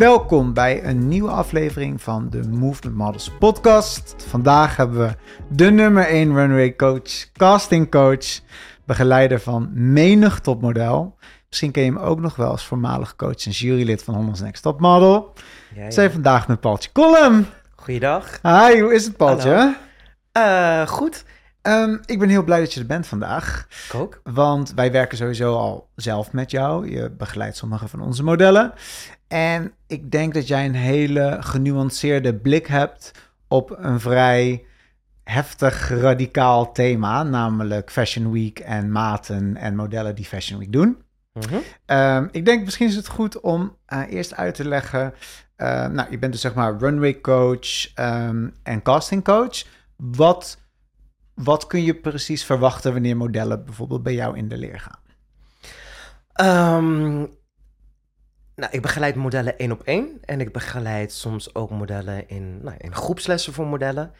Welkom bij een nieuwe aflevering van de Movement Models podcast. Vandaag hebben we de nummer 1 runway coach, casting coach, begeleider van menig topmodel. Misschien ken je hem ook nog wel als voormalig coach en jurylid van Holland's Next Top Model. Ja, ja. Zijn vandaag met Paultje Collum. Goeiedag. Hi, hoe is het Paultje? Eh, goed. Ehm, ik ben heel blij dat je er bent vandaag. Ik ook. Want wij werken sowieso al zelf met jou. Je begeleidt sommige van onze modellen. En ik denk dat jij een hele genuanceerde blik hebt op een vrij heftig, radicaal thema. Namelijk Fashion Week en maten en modellen die Fashion Week doen. Mhm. Ehm, ik denk misschien is het goed om eh, eerst uit te leggen. eh, nou, je bent dus zeg maar runway coach ehm, en casting coach. Wat, wat kun je precies verwachten wanneer modellen bijvoorbeeld bij jou in de leer gaan? Ehm, nou, ik begeleid modellen één op één. En ik begeleid soms ook modellen in, nou, in groepslessen voor modellen.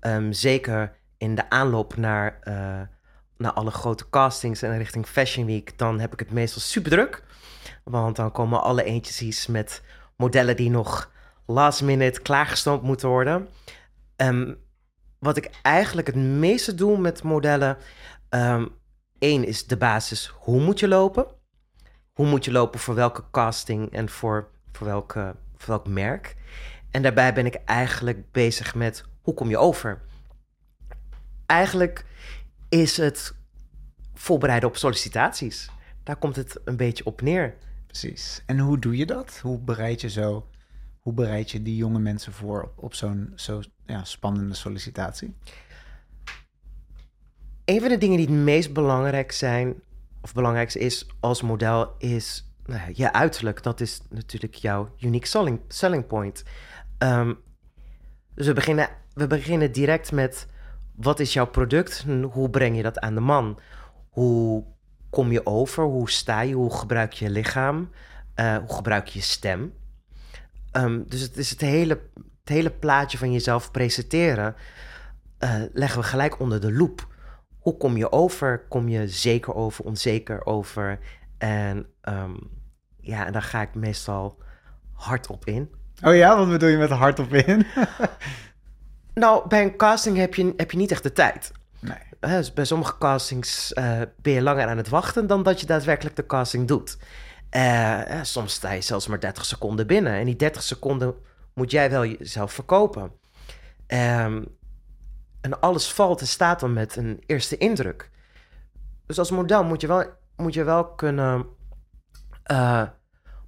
Ehm, zeker in de aanloop naar, eh, naar alle grote castings en richting Fashion Week. Dan heb ik het meestal super druk. Want dan komen alle eentjes met modellen die nog last minute klaargestoomd moeten worden. Ehm, wat ik eigenlijk het meeste doe met modellen. ehm één is de basis. Hoe moet je lopen? Hoe moet je lopen voor welke casting en voor, voor, welke, voor welk merk? En daarbij ben ik eigenlijk bezig met hoe kom je over? Eigenlijk is het voorbereiden op sollicitaties. Daar komt het een beetje op neer. Precies. En hoe doe je dat? Hoe bereid je zo, hoe bereid je die jonge mensen voor op, op zo'n zo, ja, spannende sollicitatie? Een van de dingen die het meest belangrijk zijn, belangrijkste is als model, is nou ja, je uiterlijk. Dat is natuurlijk jouw unique selling, selling point. Ehm, dus we beginnen, we beginnen direct met wat is jouw product? Hoe breng je dat aan de man? Hoe kom je over? Hoe sta je? Hoe gebruik je je lichaam? Eh, hoe gebruik je je stem? Ehm, dus het is het hele, het hele plaatje van jezelf presenteren. eh, leggen we gelijk onder de loep. Hoe kom je over? Kom je zeker over, onzeker over? En ehm, ja, en daar ga ik meestal hard op in. Oh ja, wat bedoel je met hard op in? Nou, bij een casting heb je, heb je niet echt de tijd. nee. Dus bij sommige castings eh, ben je langer aan het wachten dan dat je daadwerkelijk de casting doet. Eh, soms sta je zelfs maar 30 seconden binnen. En die 30 seconden moet jij wel jezelf verkopen. Ehm, en alles valt en staat dan met een eerste indruk. Dus als model moet je wel, moet je wel kunnen. eh,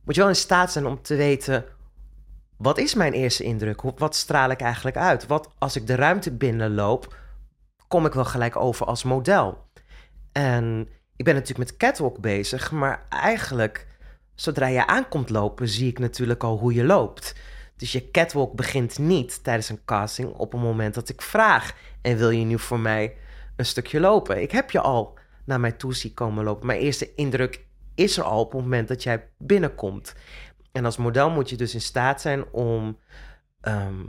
moet je wel in staat zijn om te weten. Wat is mijn eerste indruk? Wat straal ik eigenlijk uit? Wat als ik de ruimte binnenloop, kom ik wel gelijk over als model. En ik ben natuurlijk met catwalk bezig, maar eigenlijk, zodra je aankomt lopen, zie ik natuurlijk al hoe je loopt. Dus je catwalk begint niet tijdens een casting op het moment dat ik vraag: en wil je nu voor mij een stukje lopen? Ik heb je al naar mij toe zien komen lopen. Mijn eerste indruk is er al op het moment dat jij binnenkomt. En als model moet je dus in staat zijn om ehm,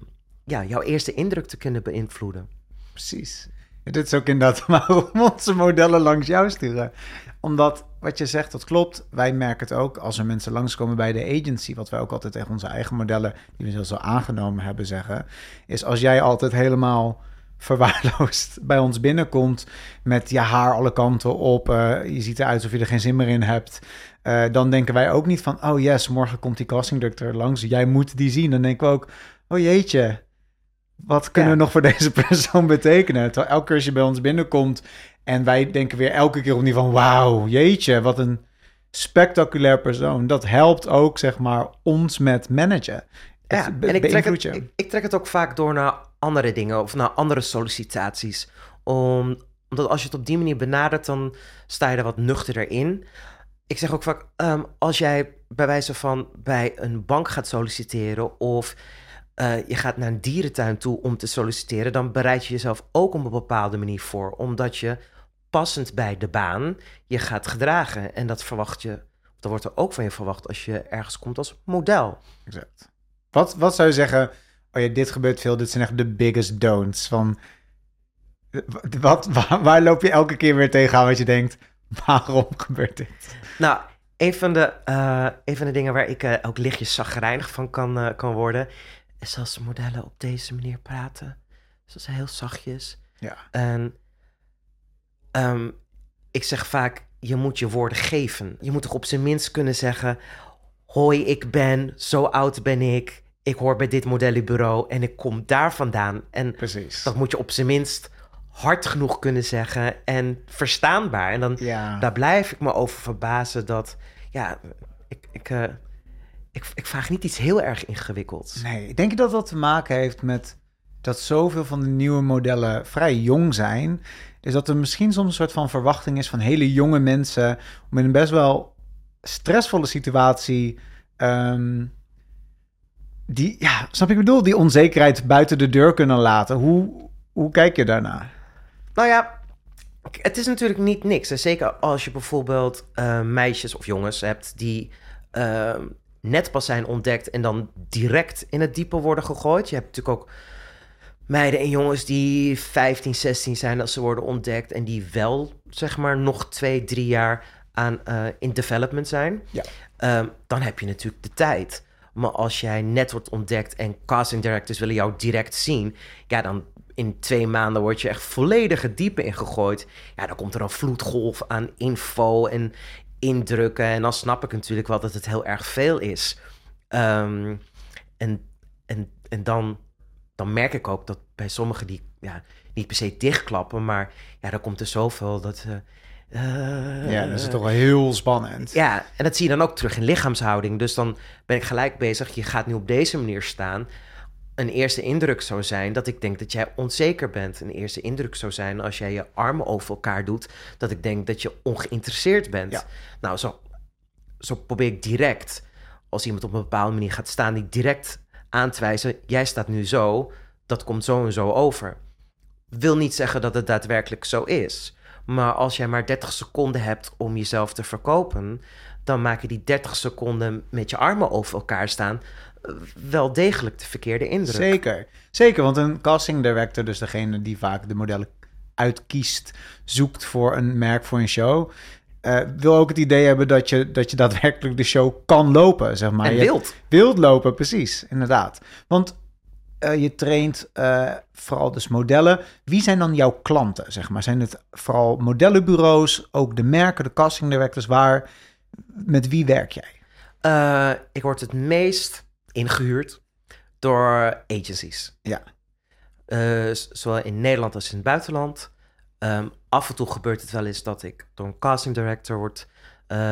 ja, jouw eerste indruk te kunnen beïnvloeden. Precies. Ja, dit is ook inderdaad waarom onze modellen langs jou sturen. Omdat wat je zegt, dat klopt. Wij merken het ook als er mensen langskomen bij de agency. Wat wij ook altijd tegen onze eigen modellen, die we zelfs al aangenomen hebben, zeggen. Is als jij altijd helemaal verwaarloosd bij ons binnenkomt. Met je haar alle kanten op. eh, je ziet eruit alsof je er geen zin meer in hebt. eh, dan denken wij ook niet van, oh yes, morgen komt die castingdirecteur langs. Jij moet die zien. Dan denken we ook, oh jeetje, wat kunnen Ja. we nog voor deze persoon betekenen? Terwijl elke keer als je bij ons binnenkomt en wij denken weer elke keer opnieuw van wauw, jeetje, wat een spectaculair persoon. Dat helpt ook, zeg maar, ons met managen. Ja, Het en ik trek, het, ik trek het ook vaak door naar andere dingen of naar andere sollicitaties. Om, omdat als je het op die manier benadert, dan sta je er wat nuchterder in. Ik zeg ook vaak, ehm, als jij bij wijze van bij een bank gaat solliciteren of eh, je gaat naar een dierentuin toe om te solliciteren, dan bereid je jezelf ook op een bepaalde manier voor, omdat je passend bij de baan je gaat gedragen. En dat verwacht je, dat wordt er ook van je verwacht als je ergens komt als model. Exact. Wat, wat zou je zeggen, oh ja, dit gebeurt veel, dit zijn echt de biggest don'ts. Van, wat, waar, waar loop je elke keer weer tegenaan wat je denkt, waarom gebeurt dit? Nou, een, van de, eh, een van de dingen waar ik eh, ook lichtjes zagrijnig van kan, eh, kan worden... is als modellen op deze manier praten. Dus dat is heel zachtjes. Ja. En ehm, ik zeg vaak, je moet je woorden geven. Je moet toch op zijn minst kunnen zeggen... Hoi, ik ben, zo oud ben ik. Ik hoor bij dit modellenbureau en ik kom daar vandaan. En Precies. dat moet je op zijn minst hard genoeg kunnen zeggen en verstaanbaar. En dan Ja. daar blijf ik me over verbazen dat... Ja, ik, ik, eh, ik, ik vraag niet iets heel erg ingewikkelds. Nee, denk je dat dat te maken heeft met dat zoveel van de nieuwe modellen vrij jong zijn? Is dat er misschien soms een soort van verwachting is van hele jonge mensen om in een best wel stressvolle situatie. ehm, die, ja, snap ik bedoel? Die onzekerheid buiten de deur kunnen laten. Hoe, hoe kijk je daarnaar? Nou ja, het is natuurlijk niet niks. Zeker als je bijvoorbeeld eh, meisjes of jongens hebt die eh, net pas zijn ontdekt en dan direct in het diepe worden gegooid. Je hebt natuurlijk ook meiden en jongens die 15, 16 zijn als ze worden ontdekt en die wel, zeg maar, nog twee, drie jaar aan eh, in development zijn. Ja. Ehm, dan heb je natuurlijk de tijd. Maar als jij net wordt ontdekt en casting directors willen jou direct zien, ja, dan in twee maanden word je echt volledig het diepe ingegooid. Ja, dan komt er een vloedgolf aan info en indrukken. En dan snap ik natuurlijk wel dat het heel erg veel is. Ehm, en en, en dan, dan merk ik ook dat bij sommigen die ja, niet per se dichtklappen, maar ja, dan komt er zoveel dat. eh, eh, Ja, dat is toch wel heel spannend. ja, en dat zie je dan ook terug in lichaamshouding. Dus dan ben ik gelijk bezig. Je gaat nu op deze manier staan. Een eerste indruk zou zijn dat ik denk dat jij onzeker bent. Een eerste indruk zou zijn als jij je armen over elkaar doet, dat ik denk dat je ongeïnteresseerd bent. Ja. Nou, zo, zo probeer ik direct, als iemand op een bepaalde manier gaat staan, die direct aan te wijzen: jij staat nu zo, dat komt zo en zo over. Wil niet zeggen dat het daadwerkelijk zo is. Maar als jij maar 30 seconden hebt om jezelf te verkopen, dan maak je die 30 seconden met je armen over elkaar staan eh, wel degelijk de verkeerde indruk. Zeker. Zeker, want een casting director, dus degene die vaak de modellen uitkiest, zoekt voor een merk, voor een show, eh, wil ook het idee hebben dat je, dat je daadwerkelijk de show kan lopen, zeg maar. En Je wild. wilt lopen, precies, inderdaad. Want eh, je traint eh, vooral dus modellen. Wie zijn dan jouw klanten, zeg maar? Zijn het vooral modellenbureaus, ook de merken, de casting directors, waar, met wie werk jij? Eh, ik word het meest ingehuurd door agencies. Ja. Zowel in Nederland als in het buitenland. Ehm, af en toe gebeurt het wel eens dat ik door een casting director word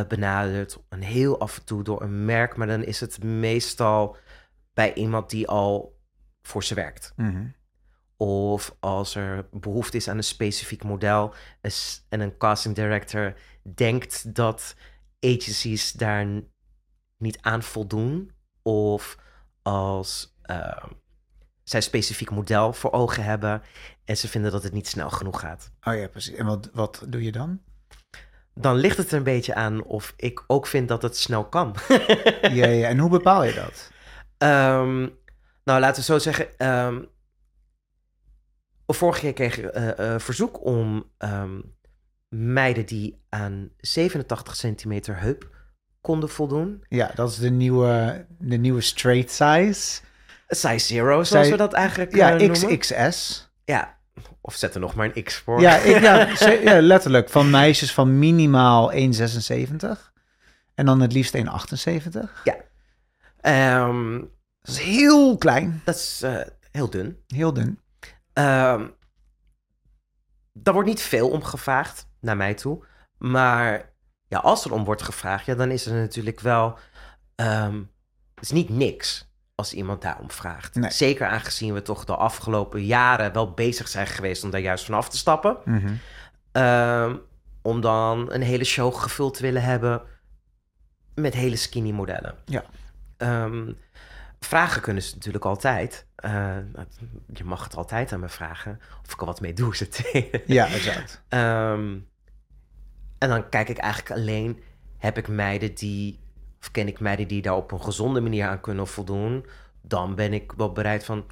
benaderd. En heel af en toe door een merk. Maar dan is het meestal bij iemand die al voor ze werkt. Mhm. Of als er behoefte is aan een specifiek model en een casting director denkt dat agencies daar niet aan voldoen. Of als eh, zij een specifiek model voor ogen hebben en ze vinden dat het niet snel genoeg gaat. Oh ja, precies. En wat, wat doe je dan? Dan ligt het er een beetje aan of ik ook vind dat het snel kan. ja, ja. En hoe bepaal je dat? Ehm, nou, laten we zo zeggen. ehm, vorige keer kreeg ik eh, verzoek om ehm, meiden die aan 87 centimeter heup konden voldoen. Ja, dat is de nieuwe, de nieuwe straight size. Size zero, zoals we dat eigenlijk Ja, eh, noemen. XXS. Ja, of zet er nog maar een X voor. Ja, ik, ja, ja, letterlijk. Van meisjes van minimaal 1,76. En dan het liefst 1,78. Ehm, Dat is heel klein. dat is eh, heel dun. Heel dun. Ehm daar wordt niet veel om gevraagd, naar mij toe. Maar ja, als er om wordt gevraagd, ja, dan is er natuurlijk wel... ehm, het is niet niks als iemand daarom vraagt. Nee. Zeker aangezien we toch de afgelopen jaren wel bezig zijn geweest om daar juist van af te stappen. Mhm. Ehm, om dan een hele show gevuld te willen hebben met hele skinny modellen. Ja. Vragen kunnen ze natuurlijk altijd. Eh, je mag het altijd aan me vragen of ik er wat mee doe. is het tweede. Ja, exact. Ehm, en dan kijk ik eigenlijk alleen, heb ik meiden die, of ken ik meiden die daar op een gezonde manier aan kunnen voldoen, dan ben ik wel bereid van,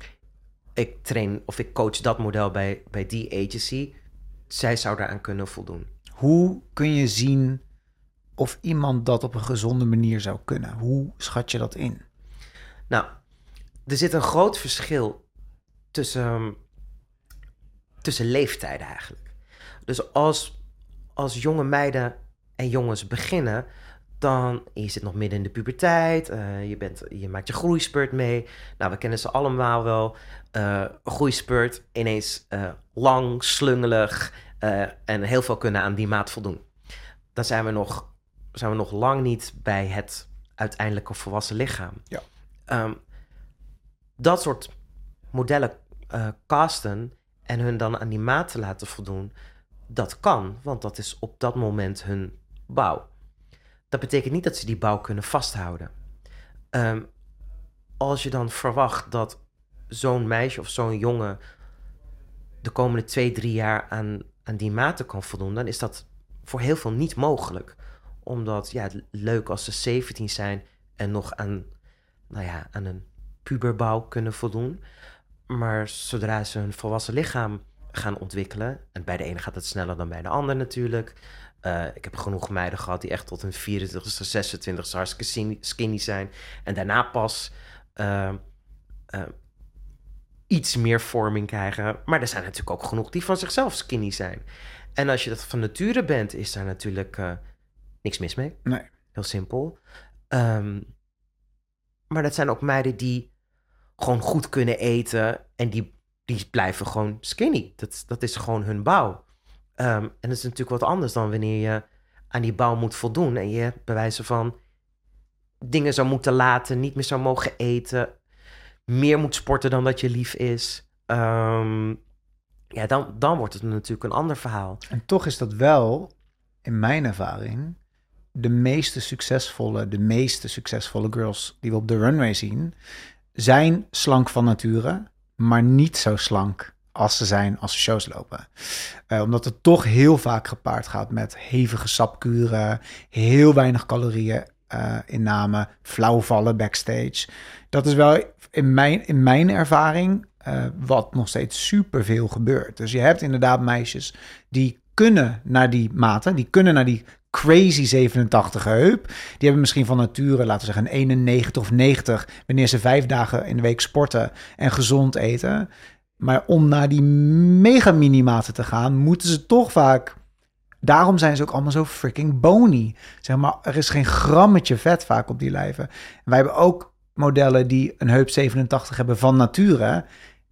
ik train of ik coach dat model bij, bij die agency, zij zou daaraan kunnen voldoen. Hoe kun je zien of iemand dat op een gezonde manier zou kunnen? Hoe schat je dat in? Nou, er zit een groot verschil tussen, ehm, tussen leeftijden eigenlijk. Dus als, als jonge meiden en jongens beginnen, dan je zit nog midden in de puberteit, uh, je, bent, je maakt je groeispurt mee. Nou, we kennen ze allemaal wel. Uh, groeispurt, ineens uh, lang, slungelig en heel veel kunnen aan die maat voldoen. Dan zijn we nog, zijn we nog lang niet bij het uiteindelijke volwassen lichaam. Ja. Um, dat soort modellen casten en hun dan aan die maat te laten voldoen, dat kan, want dat is op dat moment hun bouw. Dat betekent niet dat ze die bouw kunnen vasthouden. Ehm, als je dan verwacht dat zo'n meisje of zo'n jongen de komende twee, drie jaar aan, aan die maten kan voldoen, dan is dat voor heel veel niet mogelijk. Omdat, ja, leuk als ze 17 zijn en nog aan, nou ja, aan een puberbouw kunnen voldoen. Maar zodra ze hun volwassen lichaam gaan ontwikkelen, en bij de ene gaat het sneller dan bij de ander natuurlijk, uh, ik heb genoeg meiden gehad die echt tot hun 24ste, 26ste hartstikke skinny zijn. En daarna pas uh, uh, iets meer vorming krijgen. Maar er zijn natuurlijk ook genoeg die van zichzelf skinny zijn. En als je dat van nature bent, is daar natuurlijk niks mis mee. Nee. Heel simpel. Um, maar dat zijn ook meiden die gewoon goed kunnen eten. En die, die blijven gewoon skinny. Dat, dat is gewoon hun bouw. Um, en dat is natuurlijk wat anders dan wanneer je aan die bouw moet voldoen en je bij van dingen zou moeten laten, niet meer zou mogen eten, meer moet sporten dan dat je lief is. Um, ja, dan, dan wordt het natuurlijk een ander verhaal. En toch is dat wel, in mijn ervaring, de meeste succesvolle, de meeste succesvolle girls die we op de runway zien, zijn slank van nature, maar niet zo slank als ze zijn als ze shows lopen. Uh, omdat het toch heel vaak gepaard gaat met hevige sapkuren, heel weinig calorieën uh, inname, flauwvallen backstage. Dat is wel in mijn, in mijn ervaring uh, wat nog steeds superveel gebeurt. Dus je hebt inderdaad meisjes die kunnen naar die maten, die kunnen naar die crazy 87 heup. Die hebben misschien van nature, laten we zeggen, een 91 of 90 wanneer ze vijf dagen in de week sporten en gezond eten. Maar om naar die mega minimaten te gaan, moeten ze toch vaak. Daarom zijn ze ook allemaal zo freaking bony. Zeg maar, er is geen grammetje vet vaak op die lijven. wij hebben ook modellen die een heup 87 hebben van nature.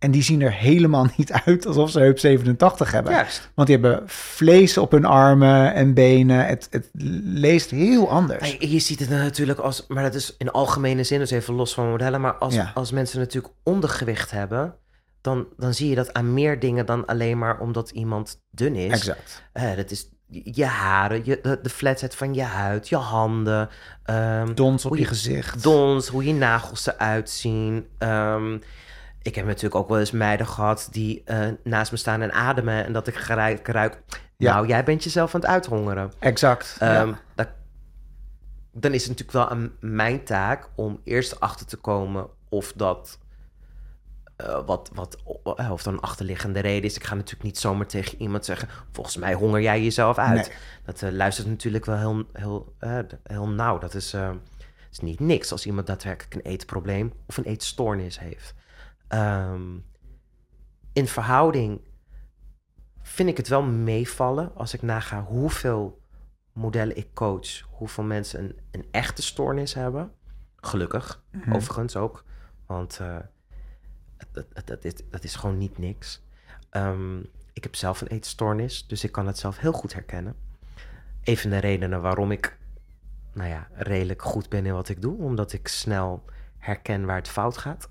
En die zien er helemaal niet uit alsof ze heup 87 hebben. Juist. Want die hebben vlees op hun armen en benen. Het, het leest heel anders. je ziet het natuurlijk als, maar dat is in algemene zin, dus even los van modellen. Maar als, Ja. als mensen natuurlijk ondergewicht hebben, dan, dan zie je dat aan meer dingen dan alleen maar omdat iemand dun is. Exact. Eh, dat is je haren, je, de, de flatsheid van je huid, je handen. ehm, Dons op je je- gezicht. dons, hoe je nagels eruit zien. Ehm, ik heb natuurlijk ook wel eens meiden gehad die eh, naast me staan en ademen. En dat ik ruik, ruik Ja. nou, jij bent jezelf aan het uithongeren. Exact. Ehm, ja. dat, dan is het natuurlijk wel aan mijn taak om eerst achter te komen of dat... eh, wat, wat, eh, of een achterliggende reden is. Ik ga natuurlijk niet zomaar tegen iemand zeggen... volgens mij honger jij jezelf uit. Nee. Dat luistert natuurlijk wel heel, heel, heel nauw. Dat is, is niet niks als iemand daadwerkelijk een eetprobleem... of een eetstoornis heeft. Ehm, in verhouding vind ik het wel meevallen... als ik naga hoeveel modellen ik coach... hoeveel mensen een, een echte stoornis hebben. Gelukkig, Mhm. overigens ook. Want eh, dat, dat, dat, is, dat is gewoon niet niks. Ehm, ik heb zelf een eetstoornis, dus ik kan het zelf heel goed herkennen. Een van de redenen waarom ik, nou ja, redelijk goed ben in wat ik doe, omdat ik snel herken waar het fout gaat.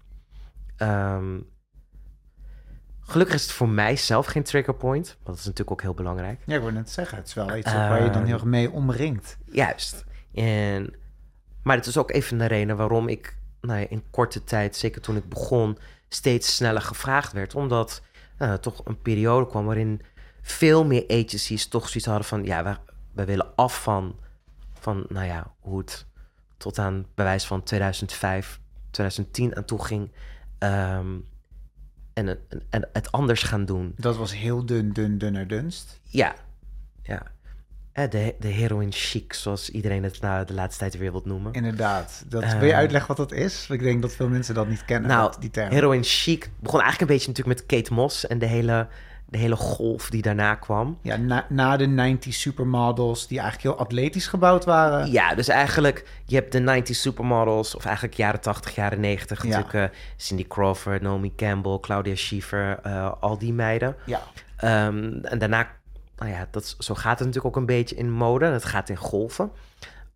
Ehm, gelukkig is het voor mij zelf geen trigger point, want dat is natuurlijk ook heel belangrijk. Ja, ik wil net zeggen, het is wel iets waar je dan Ehm, heel erg mee omringt. Juist. En, maar het is ook even de reden waarom ik nou ja, in korte tijd, zeker toen ik begon, steeds sneller gevraagd werd. Omdat nou, er toch een periode kwam waarin veel meer agencies toch zoiets hadden van... ja, we, we willen af van, van, nou ja, hoe het tot aan bewijs van 2005, 2010 aan toe ging. Ehm, en, het- en, en het anders gaan doen. Dat was heel dun, dun, dunner dunst. Ja, ja. eh, de, de heroin chic, zoals iedereen het nou de laatste tijd weer wil noemen. Inderdaad. Dat, Eh. wil je uitleggen wat dat is? Ik denk dat veel mensen dat niet kennen, Nou, die term. Heroin chic begon eigenlijk een beetje natuurlijk met Kate Moss en de hele, de hele golf die daarna kwam. Ja, na, na de 90s supermodels die eigenlijk heel atletisch gebouwd waren. Ja, dus eigenlijk, je hebt de 90s supermodels, of eigenlijk jaren 80, jaren 90. Ja. Natuurlijk eh, Cindy Crawford, Naomi Campbell, Claudia Schiffer, eh, al die meiden. Ja. Ehm, en daarna, nou ja, dat, zo gaat het natuurlijk ook een beetje in mode. Het gaat in golven.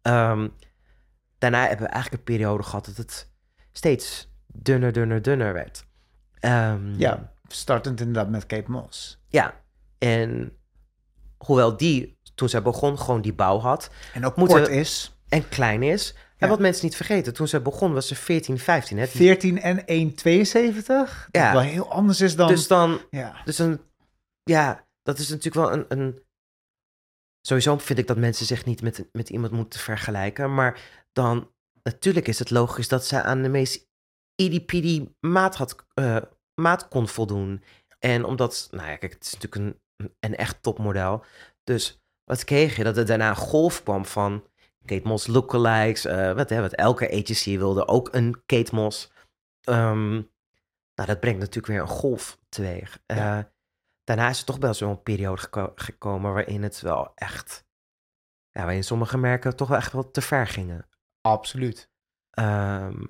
Ehm, daarna hebben we eigenlijk een periode gehad dat het steeds dunner, dunner, dunner werd. Ehm, ja, startend inderdaad met Kate Moss. Ja, en hoewel die, toen zij begon, gewoon die bouw had En ook Moeten- kort is. en klein is. Ja. En wat mensen niet vergeten, toen zij begon was ze 14, 15. Hè? 14 en 1,72. Ja. Dat wel heel anders is dan... Dus dan, ja. dus een, ja, dat is natuurlijk wel een, een... Sowieso vind ik dat mensen zich niet met, met iemand moeten vergelijken. Maar dan, natuurlijk is het logisch dat zij aan de meest idipidi maat, had, eh, maat kon voldoen. En omdat, nou ja, kijk, het is natuurlijk een, een echt topmodel. Dus wat kreeg je? Dat er daarna een golf kwam van Kate Moss lookalikes. eh wat, hè, wat elke agency wilde, ook een Kate Moss. Ehm, nou, dat brengt natuurlijk weer een golf teweeg. Ja. Eh, daarna is er toch wel zo'n periode geko- gekomen waarin het wel echt... Ja, waarin sommige merken toch wel echt wel te ver gingen. Absoluut. Ehm,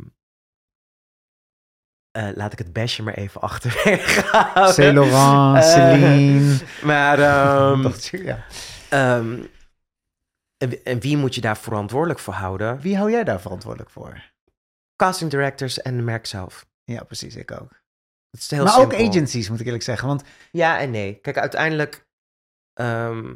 eh, laat ik het besje maar even achterwege houden. Saint Laurent, Eh, Celine. Maar, Dat- ja. ehm, en, wie- en wie moet je daar verantwoordelijk voor houden? Wie hou jij daar verantwoordelijk voor? Casting directors en de merk zelf. Ja, precies, ik ook. Het is heel maar simpel. ook agencies, moet ik eerlijk zeggen. Want Ja en nee. Kijk, uiteindelijk... ehm,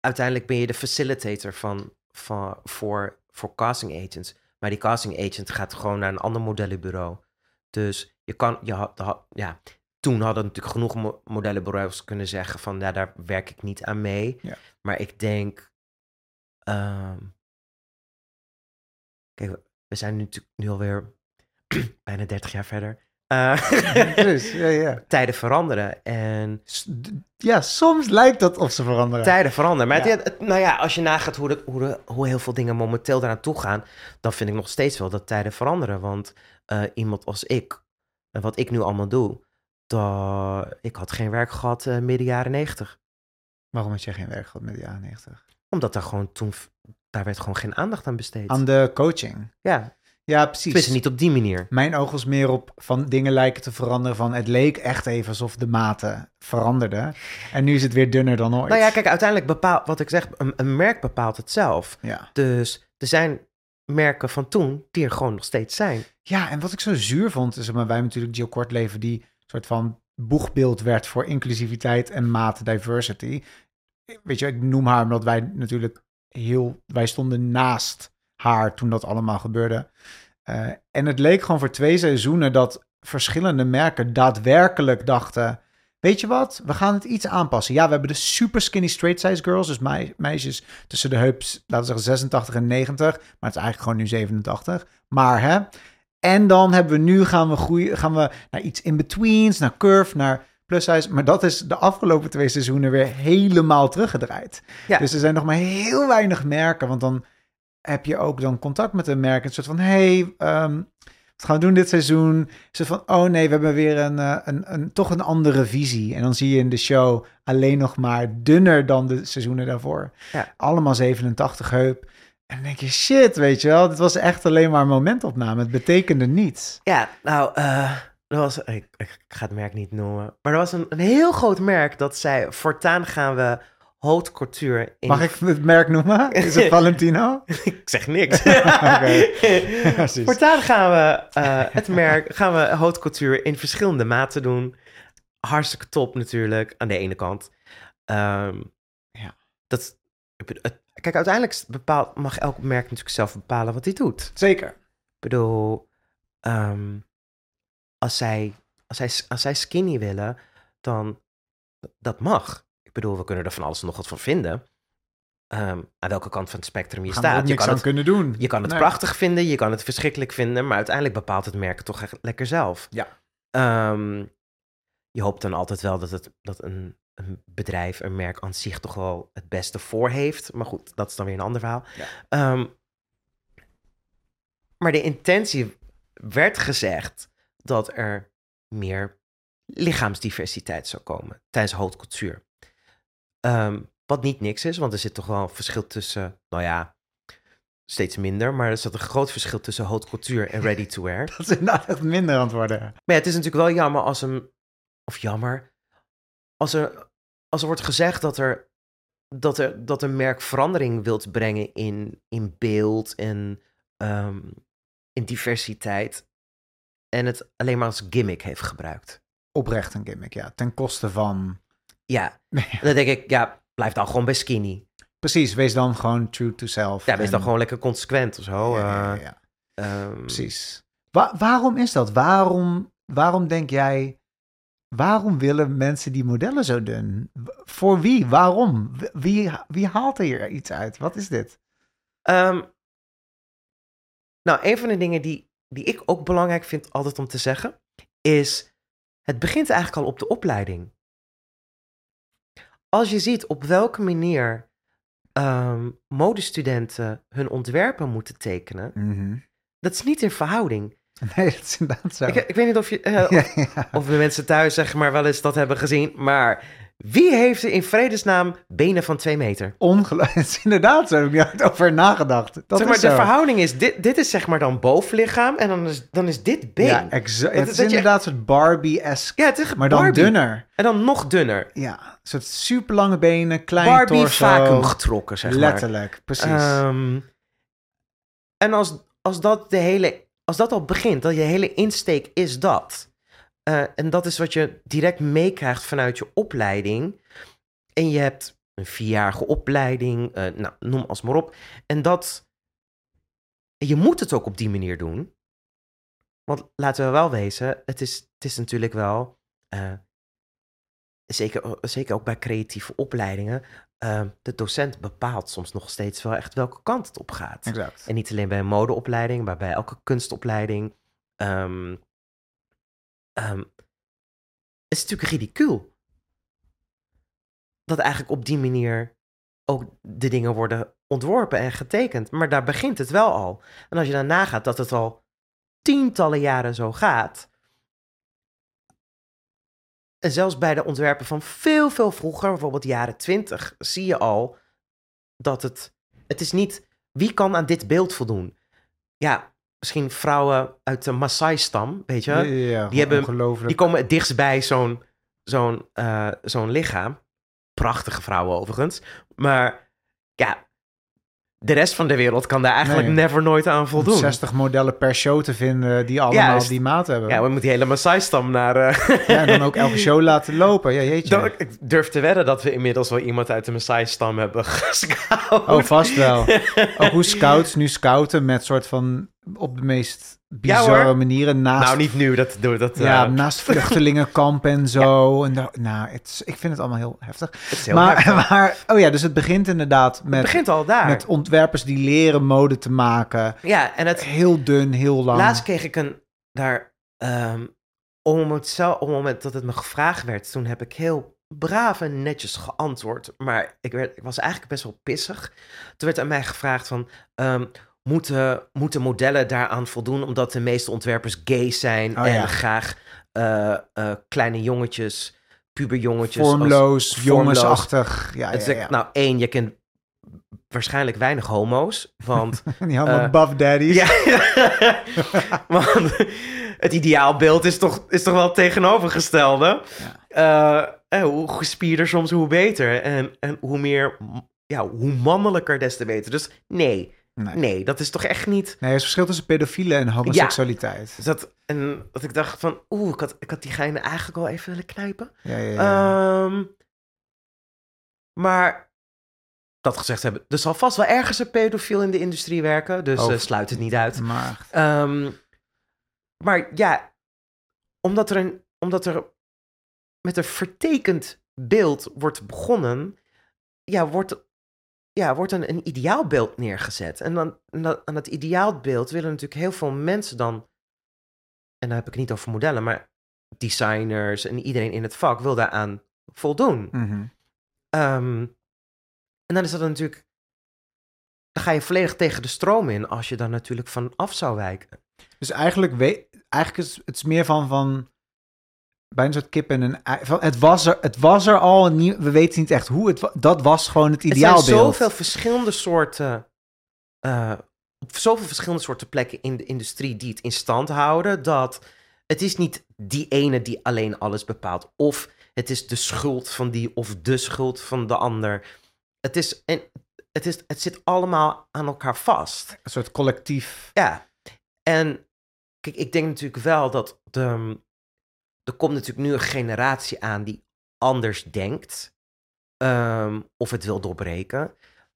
uiteindelijk ben je de facilitator van, van, voor, voor casting agents. Maar die casting agent gaat gewoon naar een ander modellenbureau. Dus je kan... Je had, had- ja, toen hadden natuurlijk genoeg mo- modellenbureaus kunnen zeggen van... Ja, daar werk ik niet aan mee. Ja. Maar ik denk... ehm, kijk, we- zijn nu nu alweer bijna 30 jaar verder. Dus, ja, ja. tijden veranderen. En ja, soms lijkt dat of ze veranderen. tijden veranderen. Maar Ja. het- het- nou ja, als je nagaat hoe, de, hoe, de, hoe heel veel dingen momenteel eraan toe gaan, dan vind ik nog steeds wel dat tijden veranderen. Want eh, iemand als ik, en wat ik nu allemaal doe, dat, ik had geen werk gehad eh, midden jaren negentig. Waarom had je geen werk gehad met de jaren 90? Omdat daar gewoon toen, daar werd gewoon geen aandacht aan besteed. Aan de coaching. ja, Ja, precies. tenminste niet op die manier. Mijn oog was meer op van dingen lijken te veranderen. Van het leek echt even alsof de maten veranderden. En nu is het weer dunner dan ooit. Nou ja, kijk, uiteindelijk bepaalt, wat ik zeg, een, een merk bepaalt het zelf. Ja. Dus er zijn merken van toen die er gewoon nog steeds zijn. ja, en wat ik zo zuur vond, is maar wij natuurlijk Jill Kortleven die soort van boegbeeld werd voor inclusiviteit en maat diversity. Weet je, ik noem haar omdat wij natuurlijk heel, wij stonden naast haar toen dat allemaal gebeurde. Eh, en het leek gewoon voor twee seizoenen dat verschillende merken daadwerkelijk dachten, weet je wat, we gaan het iets aanpassen. Ja, we hebben de super skinny straight size girls, dus mei- meisjes tussen de heups, laten we zeggen 86 en 90, maar het is eigenlijk gewoon nu 87. Maar hè, en dan hebben we nu gaan we groeien, gaan we naar iets in betweens, naar curve, naar plus size. Maar dat is de afgelopen twee seizoenen weer helemaal teruggedraaid. Ja. Dus er zijn nog maar heel weinig merken, want dan heb je ook dan contact met een merk. Een soort van, hey, ehm, wat gaan we doen dit seizoen? Ze van, oh nee, we hebben weer een, eh, een, een, toch een andere visie. En dan zie je in de show alleen nog maar dunner dan de seizoenen daarvoor. Ja. Allemaal 87 heup. En dan denk je, shit, weet je wel, dit was echt alleen maar een momentopname. Het betekende niets. Ja, nou, eh er was, ik, ik ga het merk niet noemen, maar er was een, een heel groot merk dat zei, voortaan gaan we haute couture in... Mag ik het merk noemen? Is het Valentino? ik zeg niks. Oké. Precies. voortaan gaan we eh, het merk, gaan we haute couture in verschillende maten doen. Hartstikke top natuurlijk, aan de ene kant. Ehm, Ja. Dat, kijk, uiteindelijk bepaalt, mag elk merk natuurlijk zelf bepalen wat hij doet. Zeker. Ik bedoel, ehm, als, zij, als, zij, als zij skinny willen, dan dat mag. Ik bedoel, we kunnen er van alles en nog wat van vinden. Ehm, aan welke kant van het spectrum je Gaan staat. Je kan, het, kunnen doen. je kan het Nee. prachtig vinden, je kan het verschrikkelijk vinden, maar uiteindelijk bepaalt het merk toch echt lekker zelf. Ja. Ehm, je hoopt dan altijd wel dat, het, dat een, een bedrijf, een merk aan zich toch wel het beste voor heeft. Maar goed, dat is dan weer een ander verhaal. Ja. Ehm, maar de intentie werd gezegd dat er meer lichaamsdiversiteit zou komen tijdens haute couture. Ehm, wat niet niks is, want er zit toch wel een verschil tussen, nou ja, steeds minder, maar er zit een groot verschil tussen haute couture en ready to wear. Dat is inderdaad echt minder aan het worden. Maar ja, het is natuurlijk wel jammer als een, of jammer, als er, als er wordt gezegd dat er, dat er, dat een merk verandering wilt brengen in, in beeld en ehm, in diversiteit en het alleen maar als gimmick heeft gebruikt. Oprecht een gimmick, ja. Ten koste van... Ja, dan denk ik, ja, blijf dan gewoon bij skinny. Precies, wees dan gewoon true to self. Ja, wees dan gewoon lekker consequent of zo. Ja, ja, ja, eh, ehm, Precies. Wa- waarom is dat? Waarom, waarom denk jij... Waarom willen mensen die modellen zo? W- Voor wie? Waarom? Wie, wie haalt er hier iets uit? Wat is dit? Ehm, nou, een van de dingen die, die ik ook belangrijk vind altijd om te zeggen, is het begint eigenlijk al op de opleiding. Als je ziet op welke manier ehm, modestudenten hun ontwerpen moeten tekenen, dat is niet in verhouding. Nee, dat is inderdaad zo. Ik, ik weet niet of, je, eh, Ja, of, ja. of de mensen thuis zeg maar wel eens dat hebben gezien, maar wie heeft er in vredesnaam benen van twee meter? Ongelooflijk. Inderdaad zo. Ik heb niet over nagedacht. Dat zeg maar, de zo. verhouding is, dit, dit is zeg maar dan bovenlichaam en dan is, dan is dit been. Ja, Ja, exact. Het is je- inderdaad een soort Barbie-esque, is maar dan Barbie. dunner. En dan nog dunner. Ja, een soort super lange benen, klein Barbie torso. vacuüm getrokken, zeg maar. Letterlijk, precies. Ehm, en als, als dat de hele, als dat al begint, dat je hele insteek is dat. Eh, en dat is wat je direct meekrijgt vanuit je opleiding. En je hebt een vierjarige opleiding, eh, nou, noem als maar op. En dat, je moet het ook op die manier doen. Want laten we wel wezen, het is, het is natuurlijk wel, eh, zeker, zeker ook bij creatieve opleidingen, de docent bepaalt soms nog steeds wel echt welke kant het op gaat. exact. En niet alleen bij een modeopleiding, maar bij elke kunstopleiding. Ehm, ehm, het is natuurlijk ridicuul. Dat eigenlijk op die manier ook de dingen worden ontworpen en getekend. Maar daar begint het wel al. En als je dan nagaat dat het al tientallen jaren zo gaat. En zelfs bij de ontwerpen van veel, veel vroeger, bijvoorbeeld jaren twintig, zie je al dat het. Het is niet wie kan aan dit beeld voldoen? Ja, misschien vrouwen uit de Maasai-stam, weet je? ja, die hebben-. Die komen het dichtst bij zo'n zo'n eh, zo'n lichaam. Prachtige vrouwen overigens. Maar ja, de rest van de wereld kan daar eigenlijk Nee. never nooit aan voldoen. 60 modellen per show te vinden die allemaal die maat hebben. Ja, we moeten die hele Maasai-stam naar... eh, Ja, en dan ook elke show laten lopen. Ja, jeetje. Dan- ik durf te wedden dat we inmiddels wel iemand uit de Maasai-stam hebben gescout. Oh, vast wel. Ook hoe scouts nu scouten met soort van op de meest bizarre manieren naast... nou, niet nu. Dat, dat, dat, Ja, eh, naast vluchtelingenkamp en zo. En daar- nou, het, is- ik vind het allemaal heel heftig. het is heel maar, heftig. maar, oh ja, dus het begint inderdaad Het met, begint al daar. met ontwerpers die leren mode te maken. Ja, en het, Heel dun, heel lang. Laatst kreeg ik een daar. ehm om, het zelf, op het moment dat het me gevraagd werd, toen heb ik heel braaf en netjes geantwoord. Maar ik, werd, ik was eigenlijk best wel pissig. Toen werd aan mij gevraagd van. ehm, moeten, moeten modellen daaraan voldoen omdat de meeste ontwerpers gay zijn Oh en ja. graag eh, eh, kleine jongetjes, puberjongetjes. Vormloos, jongensachtig. Ja, ja, nou één, je kent waarschijnlijk weinig homo's, want die allemaal eh, buff daddies. ja, want het ideaalbeeld is toch, is toch wel het tegenovergestelde. Hoe gespierder soms, hoe beter. En, en hoe meer, ja, hoe mannelijker, des te beter. Dus nee, Nee. nee, dat is toch echt niet... Nee, er is verschil tussen pedofiele en homoseksualiteit. Dat, en dat ik dacht van, oeh, ik had, ik had diegene eigenlijk wel even willen knijpen. Ja, ja, ja. Ehm, maar dat gezegd hebben, er zal vast wel ergens een pedofiel in de industrie werken. Dus Oh. eh, sluit het niet uit. maar Ehm, maar ja, omdat er, een, omdat er met een vertekend beeld wordt begonnen, ja, wordt, ja, wordt een, een ideaalbeeld neergezet. En dan aan dat ideaalbeeld willen natuurlijk heel veel mensen dan, en dan heb ik het niet over modellen, maar designers en iedereen in het vak wil daaraan voldoen. Mhm. Ehm, en dan is dat natuurlijk. Dan ga je volledig tegen de stroom in als je daar natuurlijk van af zou wijken. Dus eigenlijk, weet, eigenlijk is het meer van, van bijna een soort kip en een ei. Van, het, was er, het was er al, nie- we weten niet echt hoe. Het, wa- dat was gewoon het Er ideaalbeeld. zijn zoveel verschillende soorten. eh, op zoveel verschillende soorten plekken in de industrie die het in stand houden. Dat het is niet die ene die alleen alles bepaalt. Of het is de schuld van die of de schuld van de ander. Het, is, en het, is, het zit allemaal aan elkaar vast. Een soort collectief. Ja, en kijk, ik denk natuurlijk wel dat de, er komt natuurlijk nu een generatie aan die anders denkt. ehm, of het wil doorbreken.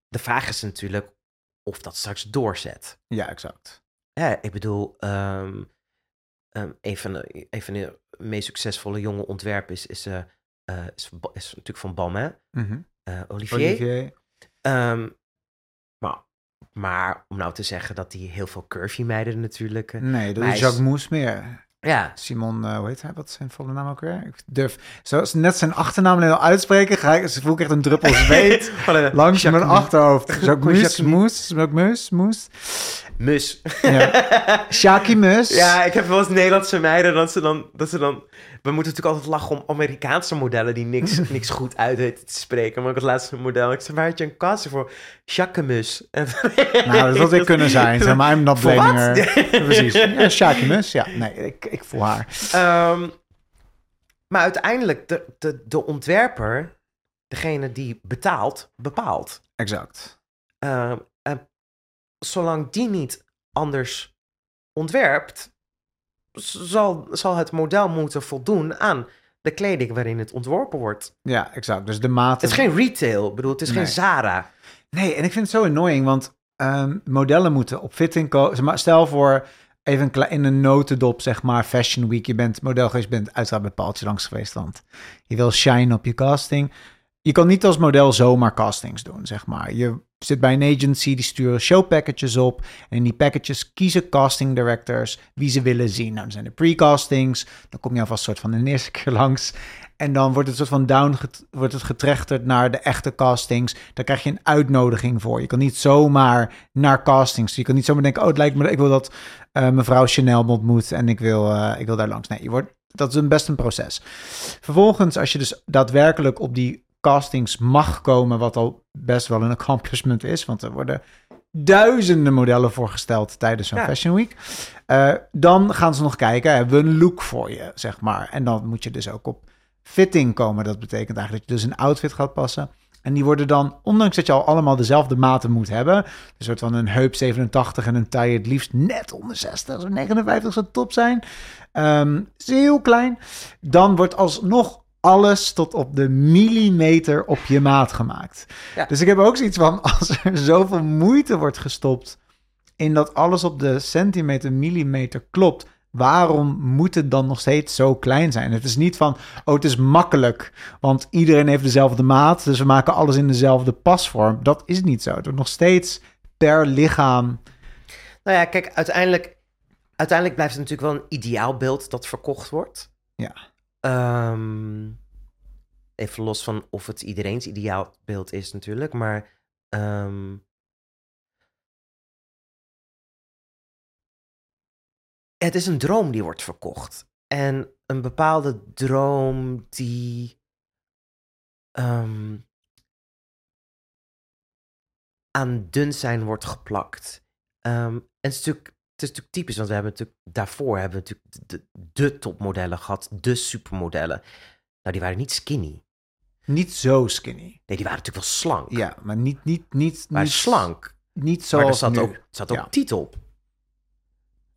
De vraag is natuurlijk of dat straks doorzet. Ja, exact. Hè, ik bedoel, ehm, ehm, een, van de, een van de meest succesvolle jonge ontwerpen is, is, eh, eh, is, natuurlijk van Balmain, Mhm. eh, Olivier. Olivier. Maar, maar om nou te zeggen dat hij heel veel curvy meiden natuurlijk... Nee, dat is- Jacques Moes meer. Ja, Simon, eh, hoe heet hij? Wat is zijn volle naam ook weer? Ik durf, zoals net zijn achternaam alleen al uitspreken, ga ik, voel ik echt een druppel zweet langs mijn achterhoofd. Jacques Moes, Moes, Moes, Moes. Mus. Ja. Shaki Mus. Ja, ik heb wel eens Nederlandse meiden dat ze dan, dat ze dan... We moeten natuurlijk altijd lachen om Amerikaanse modellen die niks, niks goed uit weten te spreken. Maar ik had laatst een model, ik zei, waar had je een casting voor? Jacquemus. Nou, dat had ik kunnen zijn. Zeg maar, I'm not blaming her. Precies. Ja. Ja, nee, ik, ik voel haar. Ehm, maar uiteindelijk, de, de, de ontwerper, degene die betaalt, bepaalt. Exact. Ehm, zolang die niet anders ontwerpt, zal, zal het model moeten voldoen aan de kleding waarin het ontworpen wordt. Ja, exact. Dus de maat. Het is geen retail, bedoel, het is Nee. geen Zara. Nee, en ik vind het zo annoying, want ehm, modellen moeten op fitting komen. Maar stel voor, even een in een notendop, zeg maar, Fashion Week. Je bent model geweest, je bent uiteraard bij Paaltje langs geweest, want je wil shine op je casting. Je kan niet als model zomaar castings doen, zeg maar. Je zit bij een agency, die sturen showpackages op. En in die packages kiezen casting directors wie ze willen zien. Nou, dan zijn er pre-castings. Dan kom je alvast soort van de eerste keer langs. En dan wordt het soort van down wordt het getrechterd naar de echte castings. Daar krijg je een uitnodiging voor. Je kan niet zomaar naar castings. Je kan niet zomaar denken: oh, het lijkt me, ik wil dat eh, mevrouw Chanel me ontmoet en ik wil, eh, ik wil daar langs. Nee, je wordt, dat is een best een proces. Vervolgens, als je dus daadwerkelijk op die castings mag komen, wat al best wel een accomplishment is, want er worden duizenden modellen voorgesteld tijdens zo'n Ja. Fashion Week. Eh, dan gaan ze nog kijken, hebben we een look voor je, zeg maar. En dan moet je dus ook op fitting komen. Dat betekent eigenlijk dat je dus een outfit gaat passen. En die worden dan, ondanks dat je al allemaal dezelfde maten moet hebben, een soort van een heup 87 en een taille het liefst net onder 60, zo 59 zou top zijn. Ehm is heel klein. Dan wordt alsnog alles tot op de millimeter op je maat gemaakt. Ja. Dus ik heb ook zoiets van, als er zoveel moeite wordt gestopt in dat alles op de centimeter, millimeter klopt, waarom moet het dan nog steeds zo klein zijn? Het is niet van, oh, het is makkelijk, want iedereen heeft dezelfde maat, dus we maken alles in dezelfde pasvorm. Dat is niet zo. Het wordt nog steeds per lichaam. Nou ja, kijk, uiteindelijk, uiteindelijk blijft het natuurlijk wel een ideaalbeeld dat verkocht wordt. Ja. Ehm, even los van of het iedereen's ideaalbeeld is natuurlijk, maar... ehm, het is een droom die wordt verkocht. En een bepaalde droom die... ehm, aan dun zijn wordt geplakt. Ehm, en het is, natuurlijk, is natuurlijk typisch, want we hebben natuurlijk daarvoor hebben we natuurlijk de, de topmodellen gehad, de supermodellen. Nou, die waren niet skinny. Niet zo skinny. Nee, die waren natuurlijk wel slank. Ja, maar niet, niet, niet, maar niet slank. Niet maar er zoals zat nu. ook, zat ook Ja. titel op.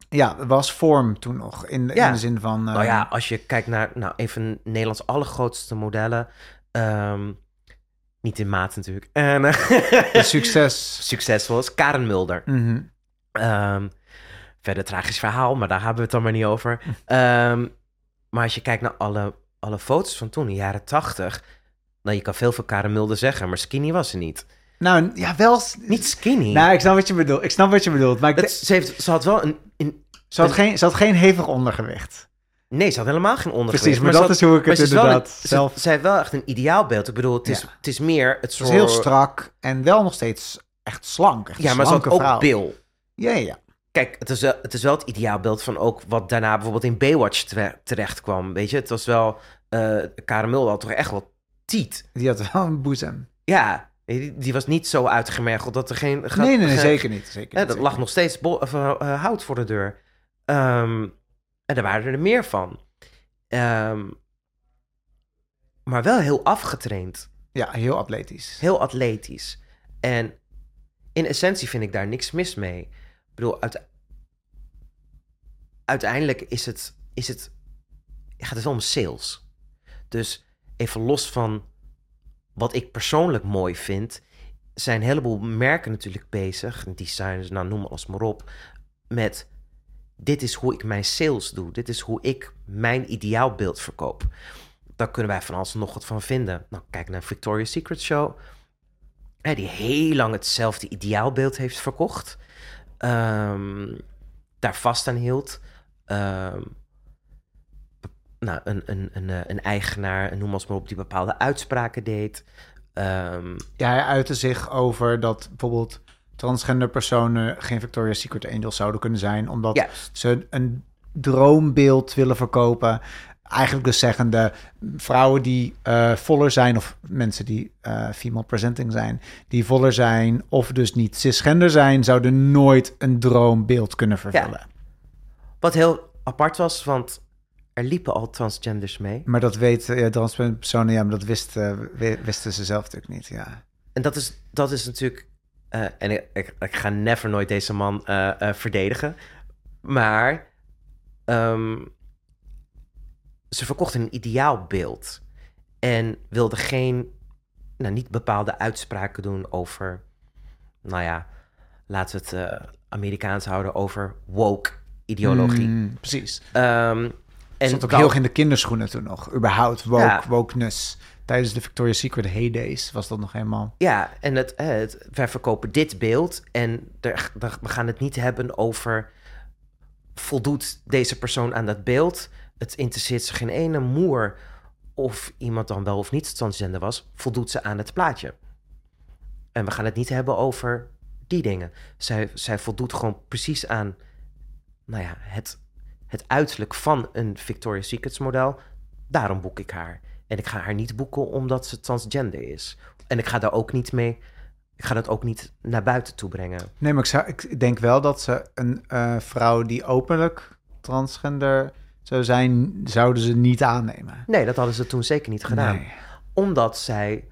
Ja, er was vorm toen nog. In, Ja. in de zin van... nou ehm, ja, als je kijkt naar nou, een van Nederlands allergrootste modellen. ehm, niet in maat natuurlijk. En, Succes. Succesvol is Karen Mulder. Mhm. Ehm, verder tragisch verhaal, maar daar hebben we het dan maar niet over. Ehm, maar als je kijkt naar alle, alle foto's van toen, in de jaren tachtig... Nou, je kan veel van Karen Mulder zeggen, maar skinny was ze niet. Nou, ja, wel... Niet skinny. Nou, ik snap wat je bedoelt. Ik snap wat je bedoelt. Maar ze, heeft, ze had wel een... een ze, had geen, ze had geen hevig ondergewicht. Nee, ze had helemaal geen ondergewicht. Precies, maar, dat ze had- is hoe ik het ze inderdaad een- ze- zelf... Zij heeft wel echt een ideaalbeeld. Ik bedoel, het is, Ja. het is meer het Het soort... is heel strak en wel nog steeds echt slank. Echt Ja, maar ze had ook vrouw. bil. Ja, ja. Kijk, het is, wel, het is wel het ideaalbeeld van ook wat daarna bijvoorbeeld in Baywatch tere- terecht kwam. Weet je, het was wel... eh Karamel had toch echt wel tiet. Die had wel een boezem. Ja, die, die was niet zo uitgemergeld dat er geen... Nee, nee, nee, geen- zeker niet. Zeker dat zeker lag nog steeds of, eh, eh, hout voor de deur. Ehm, en er waren er meer van. Ehm, maar wel heel afgetraind. Ja, heel atletisch. Heel atletisch. En in essentie vind ik daar niks mis mee. Ik bedoel, uite- uiteindelijk is het, is het, gaat het om sales. Dus even los van wat ik persoonlijk mooi vind, zijn een heleboel merken natuurlijk bezig, designers, nou noem alles maar op, met dit is hoe ik mijn sales doe. Dit is hoe ik mijn ideaalbeeld verkoop. Daar kunnen wij van alles nog wat van vinden. Nou, kijk naar Victoria's Secret Show. Die heel lang hetzelfde ideaalbeeld heeft verkocht. Ehm, daar vast aan hield. Be- nou, een, een, een, eh, een eigenaar, noem als maar op, die bepaalde uitspraken deed. Ehm, Ja, hij uitte zich over dat bijvoorbeeld transgender personen geen Victoria's Secret Angels zouden kunnen zijn, omdat ze een droombeeld willen verkopen. Eigenlijk dus zeggende, vrouwen die eh, voller zijn, of mensen die eh, female presenting zijn, die voller zijn, of dus niet cisgender zijn, zouden nooit een droombeeld kunnen vervullen. Wat heel apart was, want er liepen al transgenders mee. Maar dat weten ja, transgender personen, ja, maar dat wisten, wi- wisten ze zelf natuurlijk niet, ja. En dat is, dat is natuurlijk. eh, en ik, ik, ik ga never nooit deze man eh, eh, verdedigen. Maar ehm, ze verkochten een ideaalbeeld. En wilden geen, nou, niet bepaalde uitspraken doen over, nou ja, laten we het eh, Amerikaans houden over woke ideologie. Mm, precies. Ehm, En zat ook heel erg in de kinderschoenen toen nog. Überhaupt, woke, Ja. wokeness. Tijdens de Victoria's Secret heydays was dat nog helemaal... Ja, en het, eh, het, wij verkopen dit beeld en er- we gaan het niet hebben over voldoet deze persoon aan dat beeld. Het interesseert zich geen ene moer of iemand dan wel of niet transgender was, voldoet ze aan het plaatje. En we gaan het niet hebben over die dingen. Zij, zij voldoet gewoon precies aan nou ja, het, het uiterlijk van een Victoria's Secrets model. Daarom boek ik haar. En ik ga haar niet boeken omdat ze transgender is. En ik ga daar ook niet mee. Ik ga dat ook niet naar buiten toe brengen. Nee, maar ik, zou, ik denk wel dat ze een eh, vrouw die openlijk transgender zou zijn, zouden ze niet aannemen. Nee, dat hadden ze toen zeker niet gedaan. Nee, Omdat zij.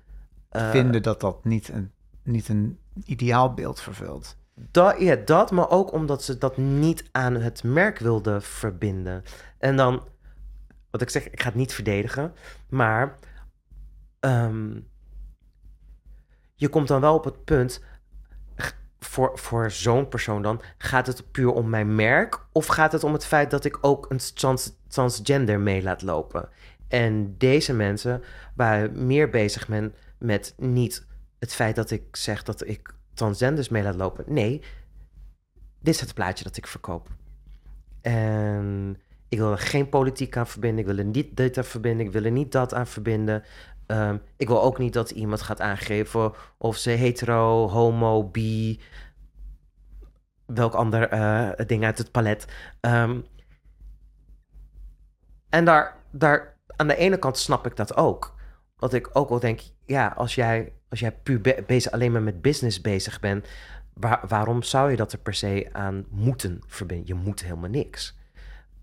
eh, vinden dat dat niet een, niet een ideaalbeeld vervult. Dat, ja, dat, maar ook omdat ze dat niet aan het merk wilden verbinden. En dan, wat ik zeg, ik ga het niet verdedigen, maar ehm, je komt dan wel op het punt, voor, voor zo'n persoon dan, gaat het puur om mijn merk of gaat het om het feit dat ik ook een trans, transgender mee laat lopen? En deze mensen waren meer bezig men, met niet het feit dat ik zeg dat ik transgenders mee laat lopen. Nee, dit is het plaatje dat ik verkoop. En ik wil er geen politiek aan verbinden. Ik wil er niet dit aan verbinden. Ik wil er niet dat aan verbinden. Ehm, ik wil ook niet dat iemand gaat aangeven of ze hetero, homo, bi, welk ander eh, ding uit het palet. Ehm, en daar, daar, aan de ene kant snap ik dat ook. Want ik ook wel denk, ja, als jij, als jij puur be- bezig, alleen maar met business bezig bent, waar- waarom zou je dat er per se aan moeten verbinden? Je moet helemaal niks.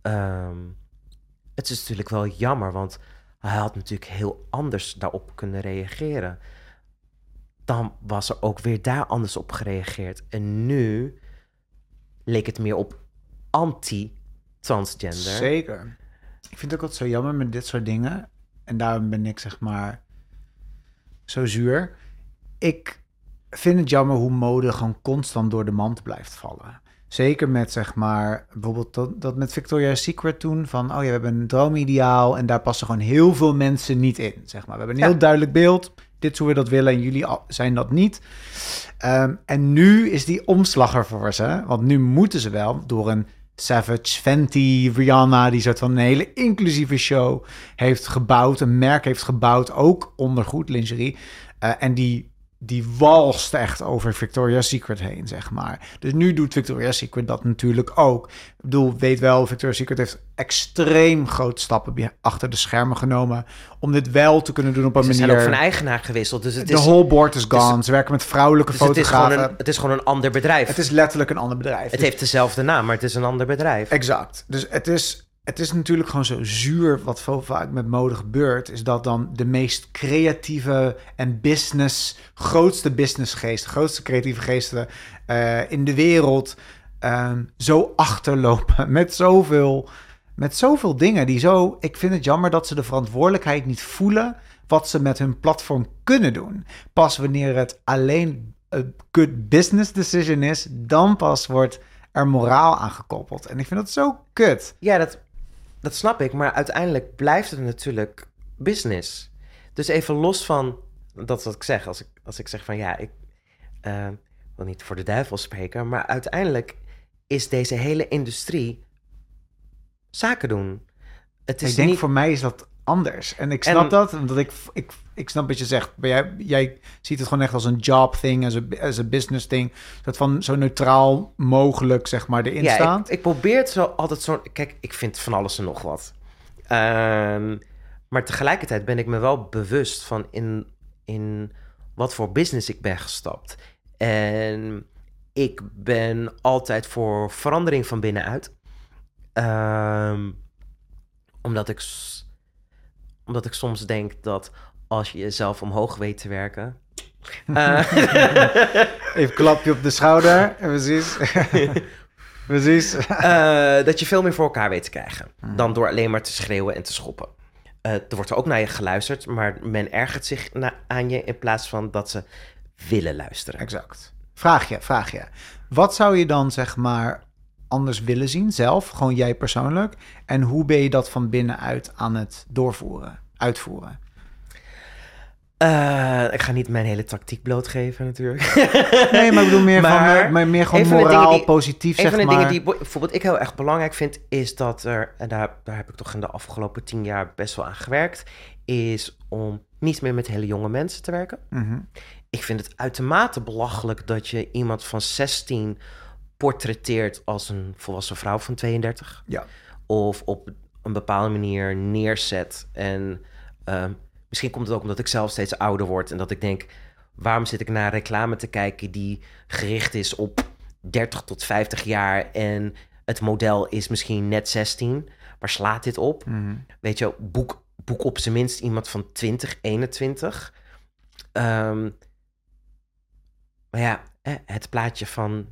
Ehm, het is natuurlijk wel jammer, want hij had natuurlijk heel anders daarop kunnen reageren. Dan was er ook weer daar anders op gereageerd. En nu leek het meer op anti-transgender. Zeker. Ik vind het ook altijd zo jammer met dit soort dingen. En daarom ben ik zeg maar zo zuur. Ik vind het jammer hoe mode gewoon constant door de mand blijft vallen. Zeker met zeg maar bijvoorbeeld dat, dat met Victoria's Secret toen van oh ja we hebben een droomideaal en daar passen gewoon heel veel mensen niet in zeg maar. We hebben een Ja. heel duidelijk beeld. Dit is hoe we dat willen en jullie zijn dat niet. Ehm, en nu is die omslag er voor ze. Want nu moeten ze wel door een Savage, Fenty, Rihanna, die soort van een hele inclusieve show heeft gebouwd, een merk heeft gebouwd, ook onder goed lingerie. Uh, en die die walst echt over Victoria's Secret heen, zeg maar. Dus nu doet Victoria's Secret dat natuurlijk ook. Ik bedoel, weet wel, Victoria's Secret heeft extreem grote stappen achter de schermen genomen... om dit wel te kunnen doen op een Ze manier... zijn ook van eigenaar gewisseld, dus het de is... whole board is dus- gone. Ze werken met vrouwelijke dus het is, fotografen. gewoon een, het is gewoon een ander bedrijf. Het is letterlijk een ander bedrijf. Het Dus- heeft dezelfde naam, maar het is een ander bedrijf. Exact. Dus het is, het is natuurlijk gewoon zo zuur wat vaak met mode gebeurt. Is dat dan de meest creatieve en business, grootste businessgeest, grootste creatieve geesten eh, in de wereld ehm, zo achterlopen met zoveel, met zoveel dingen die zo. Ik vind het jammer dat ze de verantwoordelijkheid niet voelen wat ze met hun platform kunnen doen. Pas wanneer het alleen een good business decision is, dan pas wordt er moraal aan gekoppeld. En ik vind dat zo kut. Ja, dat, dat snap ik, maar uiteindelijk blijft het natuurlijk business. Dus even los van dat wat ik zeg, als ik, als ik zeg van ja, ik eh, wil niet voor de duivel spreken, maar uiteindelijk is deze hele industrie zaken doen. Het is ik denk niet... voor mij is dat anders. En ik En- snap dat, omdat ik, ik, ik snap wat je zegt. Maar jij, jij ziet het gewoon echt als een job thing, als een as a business thing. Dat van zo neutraal mogelijk, zeg maar, erin ja, staan. ik, ik probeer het zo altijd zo. Kijk, ik vind van alles en nog wat. Ehm, maar tegelijkertijd ben ik me wel bewust van in, in wat voor business ik ben gestapt. En ik ben altijd voor verandering van binnenuit. Ehm, omdat, ik, omdat ik soms denk dat als je jezelf omhoog weet te werken. eh, Even klapje op de schouder. Precies. Precies. Eh, dat je veel meer voor elkaar weet te krijgen. Dan door alleen maar te schreeuwen en te schoppen. Eh, er wordt ook naar je geluisterd, maar men ergert zich aan je in plaats van dat ze willen luisteren. Exact. Vraag je, vraag je. Wat zou je dan, zeg maar, anders willen zien zelf? Gewoon jij persoonlijk. En hoe ben je dat van binnenuit aan het doorvoeren, uitvoeren? Eh, ik ga niet mijn hele tactiek blootgeven natuurlijk. Nee, maar ik bedoel meer, Maar van, maar meer gewoon moraal, dingen die- positief, Een zeg van de maar. dingen die bijvoorbeeld ik heel erg belangrijk vind, is dat er, en daar, daar heb ik toch in de afgelopen tien jaar best wel aan gewerkt, is om niet meer met hele jonge mensen te werken. Mhm. Ik vind het uitermate belachelijk dat je iemand van 16 portretteert als een volwassen vrouw van 32. Ja. Of op een bepaalde manier neerzet. En ehm, misschien komt het ook omdat ik zelf steeds ouder word. En dat ik denk, waarom zit ik naar reclame te kijken die gericht is op 30 tot 50 jaar. En het model is misschien net 16. Waar slaat dit op? Mhm. Weet je, boek, boek op zijn minst iemand van 20, 21. Ehm, maar ja, het plaatje van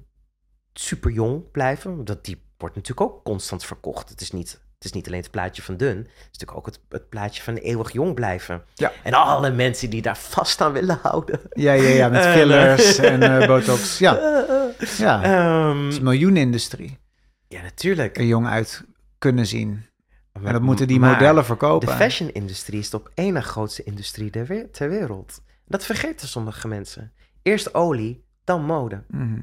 super jong blijven, dat die wordt natuurlijk ook constant verkocht. Het is niet, het is niet alleen het plaatje van dun, het is natuurlijk ook het, het plaatje van eeuwig jong blijven. Ja. En alle mensen die daar vast aan willen houden. Ja, ja, ja, met Eh, fillers en eh, botox. Ja, ja. Ehm, Het is een miljoenenindustrie. ja, natuurlijk. Er jong uit kunnen zien. Maar- En dat moeten die modellen verkopen. De fashion-industrie is de op één na grootste industrie we- ter wereld. Dat vergeten sommige mensen. Eerst olie, dan mode. Mhm.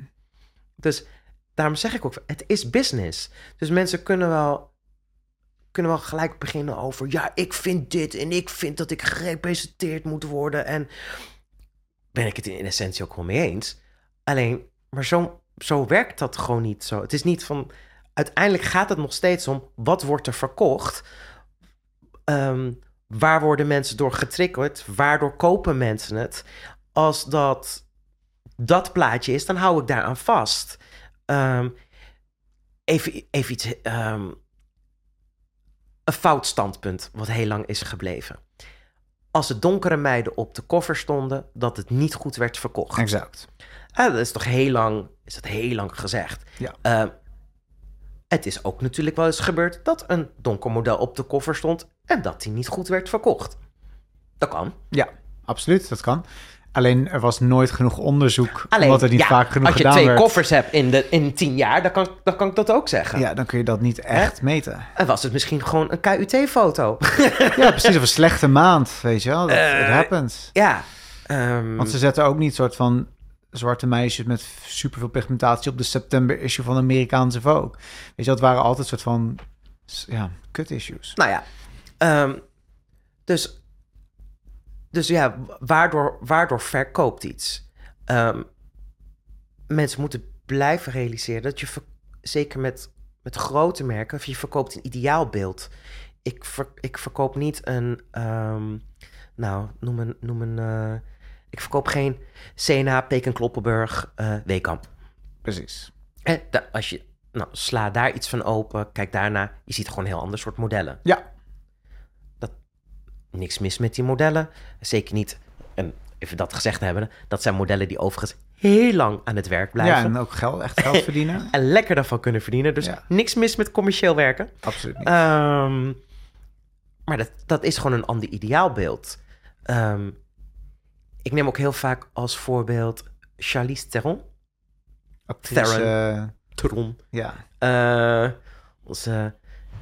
Dus daarom zeg ik ook, het is business. Dus mensen kunnen wel, kunnen wel gelijk beginnen over... ja, ik vind dit en ik vind dat ik gerepresenteerd moet worden. En ben ik het in essentie ook wel mee eens. Alleen, maar zo, zo werkt dat gewoon niet zo. Het is niet van... Uiteindelijk gaat het nog steeds om wat wordt er verkocht. Ehm, waar worden mensen door getriggerd? Waardoor kopen mensen het? Als dat dat plaatje is, dan hou ik daaraan vast. Ehm, even, even iets. ehm, een fout standpunt, wat heel lang is gebleven. Als de donkere meiden op de koffer stonden, dat het niet goed werd verkocht. Exact. Ah, dat is toch heel lang, is dat heel lang gezegd. Ja. Ehm, het is ook natuurlijk wel eens gebeurd dat een donker model op de koffer stond en dat die niet goed werd verkocht. Dat kan. Ja, absoluut, dat kan. Alleen er was nooit genoeg onderzoek, Alleen, omdat het niet ja, vaak genoeg als je gedaan twee werd. koffers hebt in, de, in tien jaar, dan kan, dan kan ik dat ook zeggen. Ja, dan kun je dat niet echt meten. En was het misschien gewoon een KUT-foto? Ja, precies. Of een slechte maand, weet je wel. Dat, it happens. ja. ehm, Want ze zetten ook niet soort van zwarte meisjes met superveel pigmentatie op de september issue van de Amerikaanse Vogue. Weet je, dat waren altijd soort van ja, kut issues. Nou ja, ehm, dus, dus ja, waardoor, waardoor verkoopt iets? Ehm, mensen moeten blijven realiseren dat je, zeker met, met grote merken, of je verkoopt een ideaalbeeld. Ik, ver, ik verkoop niet een, ehm, nou, noem een, noem een, eh, ik verkoop geen CNA, Peking Kloppenburg, eh Weekamp. Precies. Eh, da- als je, nou, sla daar iets van open, kijk daarna, je ziet gewoon een heel ander soort modellen Ja, niks mis met die modellen. Zeker niet, en even dat gezegd hebben, dat zijn modellen die overigens heel lang aan het werk ja blijven. en ook geld, echt geld verdienen. en lekker daarvan kunnen verdienen. Dus Ja. niks mis met commercieel werken. Absoluut niet. Ehm, maar dat, dat is gewoon een ander ideaalbeeld. Ehm, ik neem ook heel vaak als voorbeeld Charlize Theron. Actrice, Theron. eh, Theron. ja, Eh, onze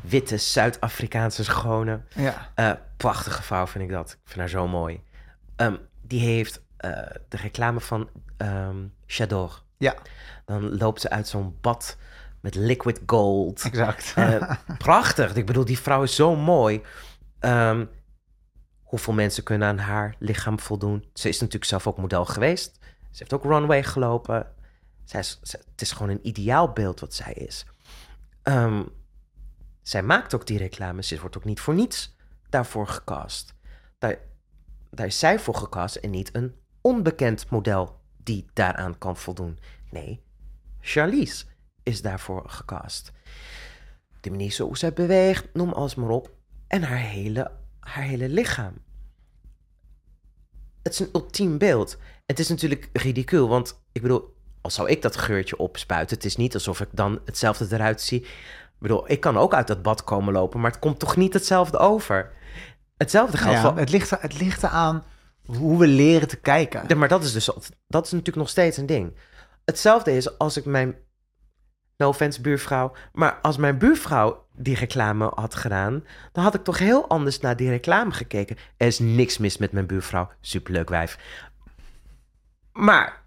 witte Zuid-Afrikaanse schone. ja, Eh, prachtige vrouw vind ik dat. Ik vind haar zo mooi. Ehm, die heeft eh, de reclame van ehm J'adore. ja, Dan loopt ze uit zo'n bad met liquid gold. exact. Eh, prachtig. Ik bedoel, die vrouw is zo mooi. Ehm, hoeveel mensen kunnen aan haar lichaam voldoen? Ze is natuurlijk zelf ook model geweest. Ze heeft ook runway gelopen. Zij is, ze- het is gewoon een ideaalbeeld wat zij is. Zij maakt ook die reclames. Ze wordt ook niet voor niets daarvoor gecast. Daar, is zij voor gecast en niet een onbekend model die daaraan kan voldoen. Nee, Charlize is daarvoor gecast. De manier zoals zij beweegt, noem alles maar op. En haar hele, haar hele lichaam. Het is een ultiem beeld. Het is natuurlijk ridicuul, want ik bedoel, als zou ik dat geurtje opspuiten, het is niet alsof ik dan hetzelfde eruit zie. Ik bedoel, ik kan ook uit dat bad komen lopen, maar het komt toch niet hetzelfde over. Hetzelfde geldt Ja, voor... het, ligt, het ligt eraan hoe we leren te kijken. Ja, maar dat is dus dat is natuurlijk nog steeds een ding. Hetzelfde is als ik mijn no offense buurvrouw, maar als mijn buurvrouw die reclame had gedaan, dan had ik toch heel anders naar die reclame gekeken. Er is niks mis met mijn buurvrouw, superleuk wijf. Maar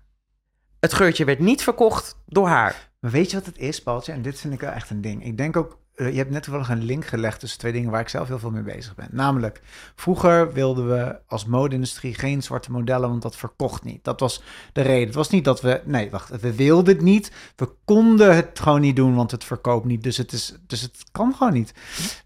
het geurtje werd niet verkocht door haar. Maar weet je wat het is, Paultje? En dit vind ik wel echt een ding. Ik denk ook, eh, je hebt net toevallig een link gelegd tussen twee dingen waar ik zelf heel veel mee bezig ben. Namelijk, vroeger wilden we als mode-industrie geen zwarte modellen, want dat verkocht niet. Dat was de reden. Het was niet dat we, nee, wacht, we wilden het niet. We konden het gewoon niet doen, want het verkoopt niet. Dus het, is, dus het kan gewoon niet.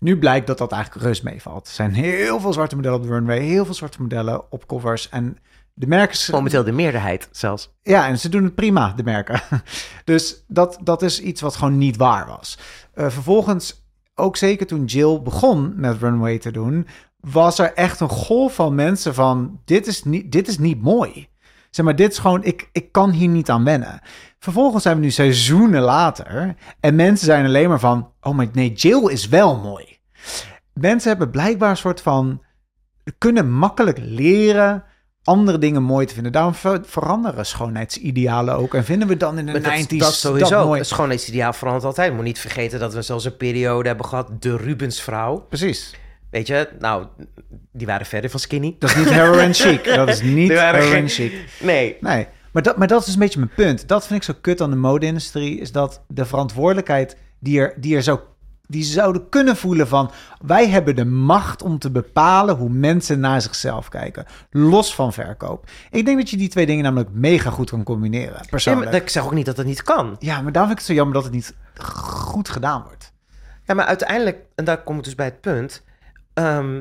Nu blijkt dat dat eigenlijk reus meevalt. Er zijn heel veel zwarte modellen op de runway, heel veel zwarte modellen op covers en de merken... Momenteel de meerderheid zelfs. Ja, en ze doen het prima, de merken. Dus dat, dat is iets wat gewoon niet waar was. Eh, vervolgens, ook zeker toen Jill begon met Runway te doen, was er echt een golf van mensen van, dit is niet, dit is niet mooi. Zeg maar, dit is gewoon, ik, ik kan hier niet aan wennen. Vervolgens zijn we nu seizoenen later en mensen zijn alleen maar van, oh maar nee, Jill is wel mooi. Mensen hebben blijkbaar een soort van, kunnen makkelijk leren andere dingen mooi te vinden. Daarom ver- veranderen schoonheidsidealen ook. En vinden we dan in de Maar 90s dat, dat sowieso. mooi. Het schoonheidsideaal verandert altijd. Moet niet vergeten dat we zelfs een periode hebben gehad, de Rubensvrouw. Precies. Weet je, nou, die waren verder van skinny. Dat is niet heroin chic. Dat is niet heroin chic. Nee. Nee, maar dat, maar dat is dus een beetje mijn punt. Dat vind ik zo kut aan de mode-industrie. Is dat de verantwoordelijkheid die er, die er zo... Die zouden kunnen voelen van... Wij hebben de macht om te bepalen hoe mensen naar zichzelf kijken. Los van verkoop. Ik denk dat je die twee dingen namelijk mega goed kan combineren. Persoonlijk. ik zeg ook niet dat het niet kan. Ja, maar daarom vind ik het zo jammer dat het niet goed gedaan wordt. Ja, maar uiteindelijk, en daar kom ik dus bij het punt. ehm,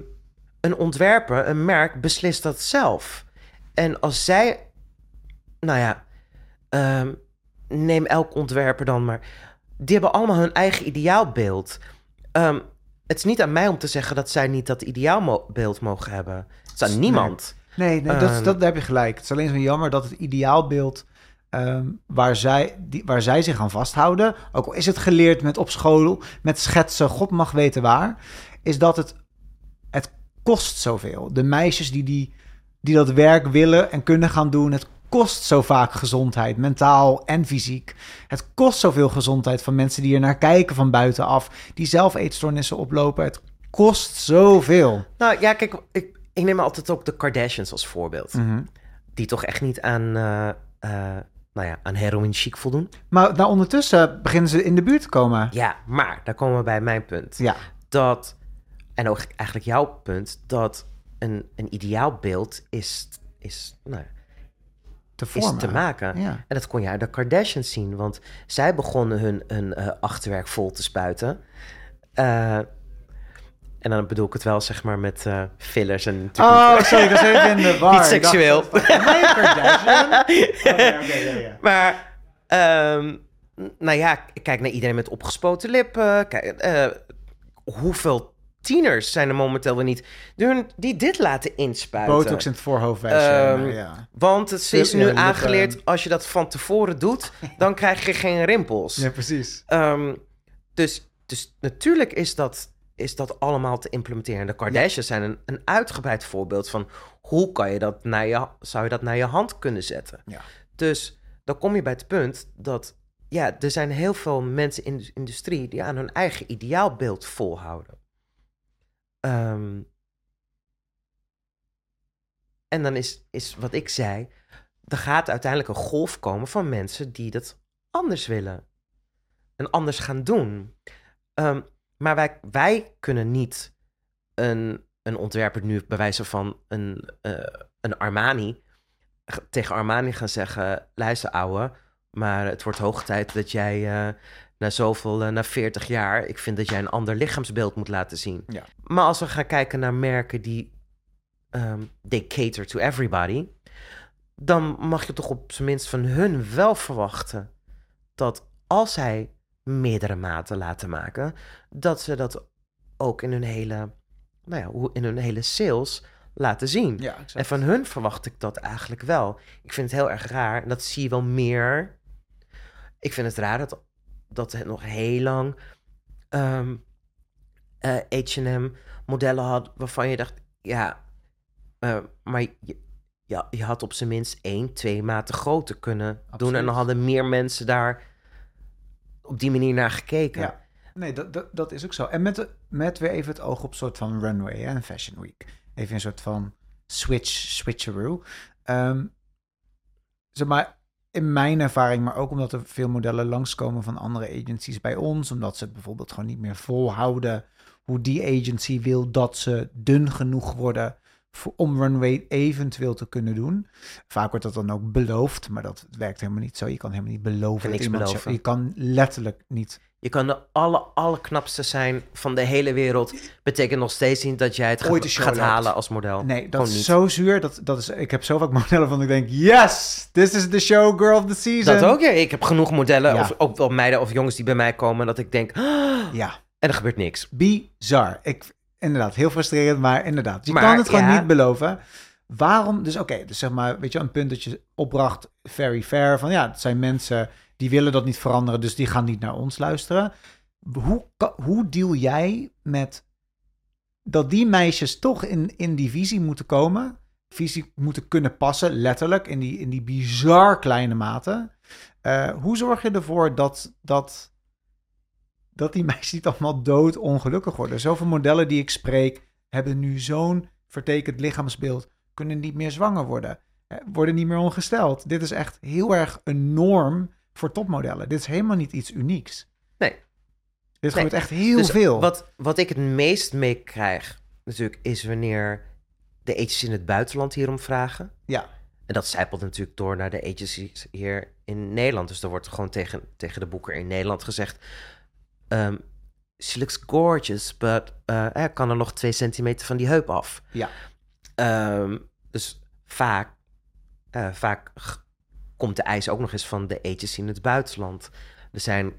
een ontwerper, een merk, beslist dat zelf. En als zij, nou ja, ehm, neem elk ontwerper dan maar. Die hebben allemaal hun eigen ideaalbeeld. Ehm, het is niet aan mij om te zeggen dat zij niet dat ideaalbeeld mogen hebben. Het is aan niemand. Nee, nee dat, Ehm. dat, daar heb je gelijk. Het is alleen zo jammer dat het ideaalbeeld ehm, waar, zij, die, waar zij zich aan vasthouden, ook al is het geleerd met op school, met schetsen, God mag weten waar, is dat het, het kost zoveel. De meisjes die, die, die dat werk willen en kunnen gaan doen, het kost zo vaak gezondheid, mentaal en fysiek. Het kost zoveel gezondheid van mensen die er naar kijken van buitenaf, die zelf eetstoornissen oplopen. Het kost zoveel. Nou ja, kijk, ik, ik neem altijd ook de Kardashians als voorbeeld. Mhm. die toch echt niet aan, eh, nou ja, aan heroin chic voldoen. Maar nou, ondertussen beginnen ze in de buurt te komen. Ja, maar daar komen we bij mijn punt. Ja, Dat, en ook eigenlijk jouw punt, dat een, een ideaalbeeld is, is, nou, ja, te is vormen. te maken. Ja. En dat kon je uit de Kardashians zien, want zij begonnen hun een, eh, achterwerk vol te spuiten. Eh, en dan bedoel ik het wel, zeg maar, met eh, fillers en natuurlijk Oh, sorry, ik was even in de war. Niet dacht, seksueel. Nee, Kardashian? Maar, nou ja, kijk naar iedereen met opgespoten lippen. Kijk, hoeveel tieners zijn er momenteel wel niet die, hun- die dit laten inspuiten? Botox in het voorhoofd wijzen. Ehm, ja. Want het is nu aangeleerd, als je dat van tevoren doet, dan krijg je geen rimpels. ja, precies. Ehm, dus, dus natuurlijk is dat, is dat allemaal te implementeren. De Kardashians zijn een, een uitgebreid voorbeeld van hoe kan je dat naar je, zou je dat naar je hand kunnen zetten. Ja. Dus dan kom je bij het punt dat ja, er zijn heel veel mensen in de industrie die aan hun eigen ideaalbeeld volhouden. Ehm, en dan is, is wat ik zei, er gaat uiteindelijk een golf komen van mensen die dat anders willen. En anders gaan doen. Ehm, maar wij, wij kunnen niet een, een ontwerper nu bij wijze van een, eh, een Armani tegen Armani gaan zeggen: luister, ouwe, maar het wordt hoog tijd dat jij eh, na zoveel, eh, na 40 jaar, ik vind dat jij een ander lichaamsbeeld moet laten zien. Ja. Maar als we gaan kijken naar merken die they cater to everybody, dan mag je toch op zijn minst van hun wel verwachten dat als zij meerdere maten laten maken, dat ze dat ook in hun hele, nou ja, hoe- in hun hele sales laten zien. Ja, exact. En van hun verwacht ik dat eigenlijk wel. Ik vind het heel erg raar. En dat zie je wel meer. Ik vind het raar dat, dat het nog heel lang H&M modellen had waarvan je dacht, ja, eh, maar je, ja, je had op zijn minst één, twee maten groter kunnen doen. En dan hadden meer mensen daar op die manier naar gekeken. Ja. Nee, dat, dat, dat is ook zo. En met, de- met weer even het oog op soort van runway en Fashion Week. Even een soort van switch, switcheroo. Zeg maar, in mijn ervaring, maar ook omdat er veel modellen langskomen van andere agencies bij ons, omdat ze het bijvoorbeeld gewoon niet meer volhouden hoe die agency wil dat ze dun genoeg worden voor, om runway eventueel te kunnen doen. Vaak wordt dat dan ook beloofd, maar dat werkt helemaal niet zo. Je kan helemaal niet beloven. Dat niks iemand beloven. je kan letterlijk niet Je kan de alle, allerknapste zijn van de hele wereld. Betekent nog steeds niet dat jij het gaat, gaat halen als model. Nee, dat is zo zuur. Dat, dat is, ik heb zo vaak modellen van ik denk, yes, this is the show girl of the season. Dat ook, ja. Ik heb genoeg modellen, Ja. of ook wel meiden of jongens die bij mij komen, dat ik denk, Ja, en er gebeurt niks. bizar. Ik, inderdaad, heel frustrerend, maar inderdaad. Je Maar, kan het gewoon ja. niet beloven. Waarom? Dus oké, dus zeg maar, weet je, een punt dat je opbracht, very fair, van ja, het zijn mensen die willen dat niet veranderen, dus die gaan niet naar ons luisteren. Hoe, hoe deal jij met dat die meisjes toch in, in die visie moeten komen, visie moeten kunnen passen, letterlijk, in die, in die bizar kleine mate. Eh, hoe zorg je ervoor dat, dat, dat die meisjes niet allemaal dood ongelukkig worden? Zoveel modellen die ik spreek hebben nu zo'n vertekend lichaamsbeeld, kunnen niet meer zwanger worden, eh, worden niet meer ongesteld. Dit is echt heel erg een norm voor topmodellen. Dit is helemaal niet iets unieks. Nee. Dit Nee. gebeurt echt heel Dus veel. Wat, wat ik het meest meekrijg, natuurlijk, is wanneer de agencies in het buitenland hierom vragen. Ja. En dat zijpelt natuurlijk door naar de agencies hier in Nederland. Dus er wordt gewoon tegen, tegen de boeker in Nederland gezegd... ehm, she looks gorgeous, but eh, eh, kan er nog twee centimeter van die heup af. Ja. Ehm, dus vaak, eh, vaak komt de eis ook nog eens van de agency in het buitenland. Er zijn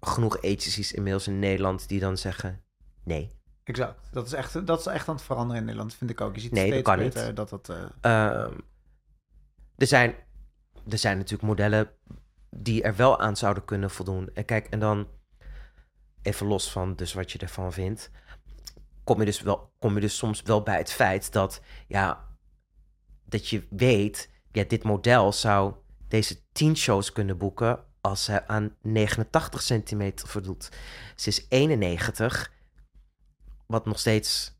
genoeg agencies inmiddels in Nederland die dan zeggen... nee, Exact. Dat is, echt, dat is echt aan het veranderen in Nederland, vind ik ook. Je ziet Nee, dat steeds kan beter niet. dat dat... eh, Ehm, er, zijn, er zijn natuurlijk modellen die er wel aan zouden kunnen voldoen. En kijk, en dan even los van dus wat je ervan vindt, kom je dus, wel, kom je dus soms wel bij het feit dat, ja, dat je weet, ja, dit model zou deze 10 shows kunnen boeken als ze aan 89 centimeter voldoet. Ze is 91, wat nog steeds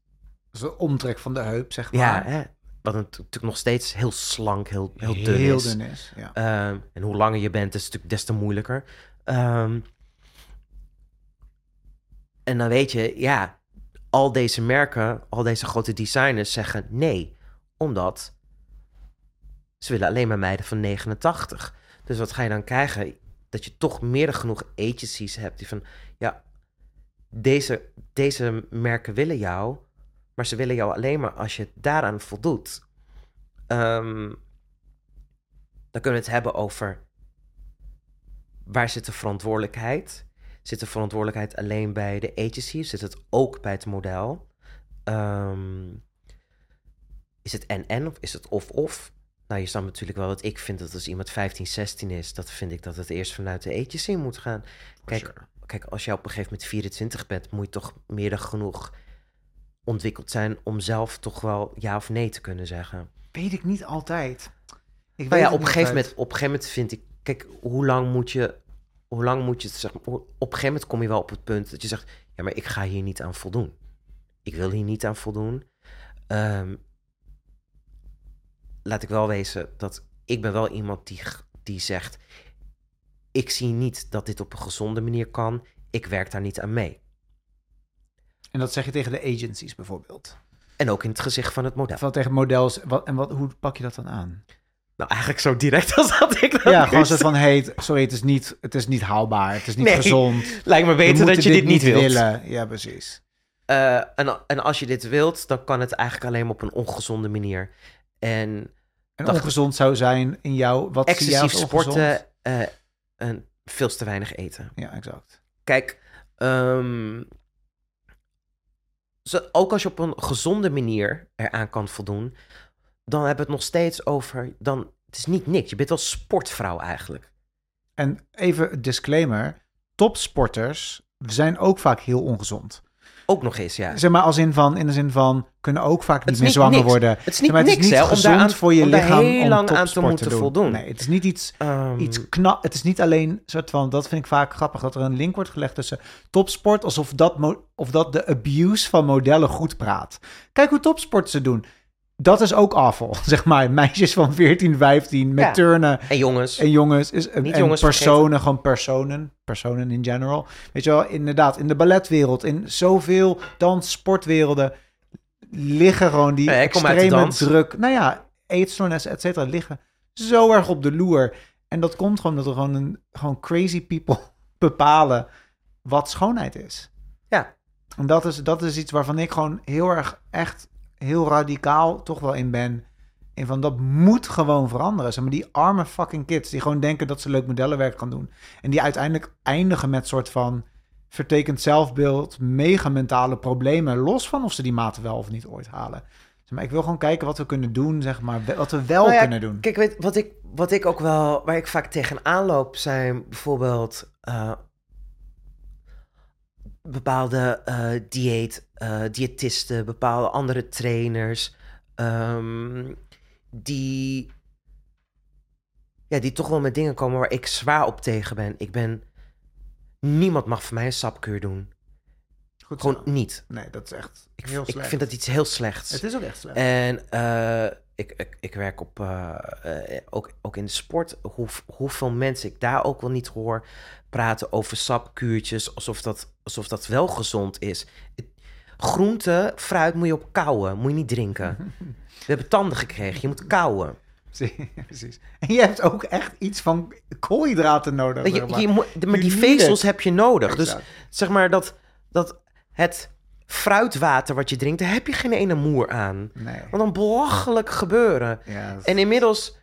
een omtrek van de heup, zeg maar. ja, hè? wat natuurlijk nog steeds heel slank, heel, heel dun Heel is. dun is, ja. Ehm, en hoe langer je bent, is het natuurlijk des te moeilijker. Ehm, en dan weet je, ja, al deze merken, al deze grote designers zeggen nee. Omdat ze willen alleen maar meiden van 89. Dus wat ga je dan krijgen? Dat je toch meer dan genoeg agencies hebt die van, ja, deze, deze merken willen jou, maar ze willen jou alleen maar als je daaraan voldoet. Ehm, dan kunnen we het hebben over waar zit de verantwoordelijkheid? Zit de verantwoordelijkheid alleen bij de agency? Zit het ook bij het model? Ehm, is het en-en of is het of-of? Nou, je snapt natuurlijk wel dat ik vind dat als iemand 15, 16 is, dat vind ik dat het eerst vanuit de agency moet gaan. Kijk, kijk, als je op een gegeven moment 24 bent, moet je toch meer dan genoeg ontwikkeld zijn om zelf toch wel ja of nee te kunnen zeggen. Weet ik niet altijd. Ik Nou weet ja, op een, gegeven moment, op een gegeven moment vind ik... Kijk, hoe lang moet je... Hoe lang moet je het zeggen? Op een gegeven moment kom je wel op het punt dat je zegt... Ja, maar ik ga hier niet aan voldoen. Ik wil hier niet aan voldoen. Ehm, laat ik wel wezen dat ik ben wel iemand die, die zegt... Ik zie niet dat dit op een gezonde manier kan. Ik werk daar niet aan mee. En dat zeg je tegen de agencies bijvoorbeeld. En ook in het gezicht van het model. Van tegen models. Wat, en wat, hoe pak je dat dan aan? Nou, eigenlijk zo direct als dat ik dat Ja, gewoon zo van, hey, sorry, het is niet, het is niet haalbaar. Het is niet Nee. gezond. Lijkt me beter dat je dit niet wilt. willen. Ja, precies. Eh, en, en als je dit wilt, dan kan het eigenlijk alleen maar op een ongezonde manier. En En Dacht- ongezond zou zijn in jou. Wat excessief sporten eh, en veel te weinig eten. Ja, exact. Kijk, ehm, zo, ook als je op een gezonde manier eraan kan voldoen, dan hebben we het nog steeds over. Dan, het is niet niks. Je bent wel sportvrouw eigenlijk. En even disclaimer. Topsporters zijn ook vaak heel ongezond. Ook nog eens, ja. Zeg maar als in van, in de zin van, kunnen ook vaak niet meer zwanger niks. worden. Het is Zeg niet maar, het niks, is niet hè, om gezond daaraan- voor je om daar lichaam heel om lang aan te moeten doen. voldoen. Nee, het is niet iets, Ehm, iets knap. Het is niet alleen soort van, dat vind ik vaak grappig, dat er een link wordt gelegd tussen topsport, alsof dat, of dat de abuse van modellen goed praat. Kijk hoe topsport ze doen. Dat is ook afval, zeg maar. Meisjes van 14, 15 met Ja. turnen en jongens, en jongens, is, en, Niet en jongens personen, gewoon personen, personen in general. Weet je wel, inderdaad, in de balletwereld, in zoveel dans, sportwerelden, liggen gewoon die de extreme druk, nou ja, eetstoornis, et cetera, liggen zo erg op de loer. En dat komt gewoon dat er gewoon, een, gewoon crazy people bepalen wat schoonheid is. Ja. En dat is, dat is iets waarvan ik gewoon heel erg, echt heel radicaal toch wel in ben. En van dat moet gewoon veranderen. Zeg maar die arme fucking kids die gewoon denken dat ze leuk modellenwerk gaan doen. En die uiteindelijk eindigen met soort van vertekend zelfbeeld, mega mentale problemen. Los van of ze die maten wel of niet ooit halen. Zeg maar ik wil gewoon kijken wat we kunnen doen, zeg maar. Wat we wel Nou ja, kunnen doen. Kijk, weet, wat, ik, wat ik ook wel, waar ik vaak tegenaan loop, zijn bijvoorbeeld eh, bepaalde eh, dieet, eh, diëtisten, bepaalde andere trainers, ehm, die, ja, die toch wel met dingen komen waar ik zwaar op tegen ben. Ik ben, niemand mag voor mij een sapkuur doen. Goed zo. Gewoon niet. Nee, dat is echt Ik, heel ik slecht. vind dat iets heel slechts. Het is ook echt slecht. En eh, ik, ik, ik werk op, ook, ook in de sport. Hoe, hoeveel mensen ik daar ook wel niet hoor praten over sapkuurtjes, alsof dat, alsof dat wel gezond is. Groente, fruit moet je op kauwen, moet je niet drinken. We hebben tanden gekregen, je moet kauwen. Zie- Precies. En je hebt ook echt iets van koolhydraten nodig. Je, zeg maar. je die vezels heb je nodig. Dus zeg maar dat, dat het fruitwater wat je drinkt, daar heb je geen ene moer aan. Nee. Wat een belachelijk gebeuren. Ja, En inmiddels,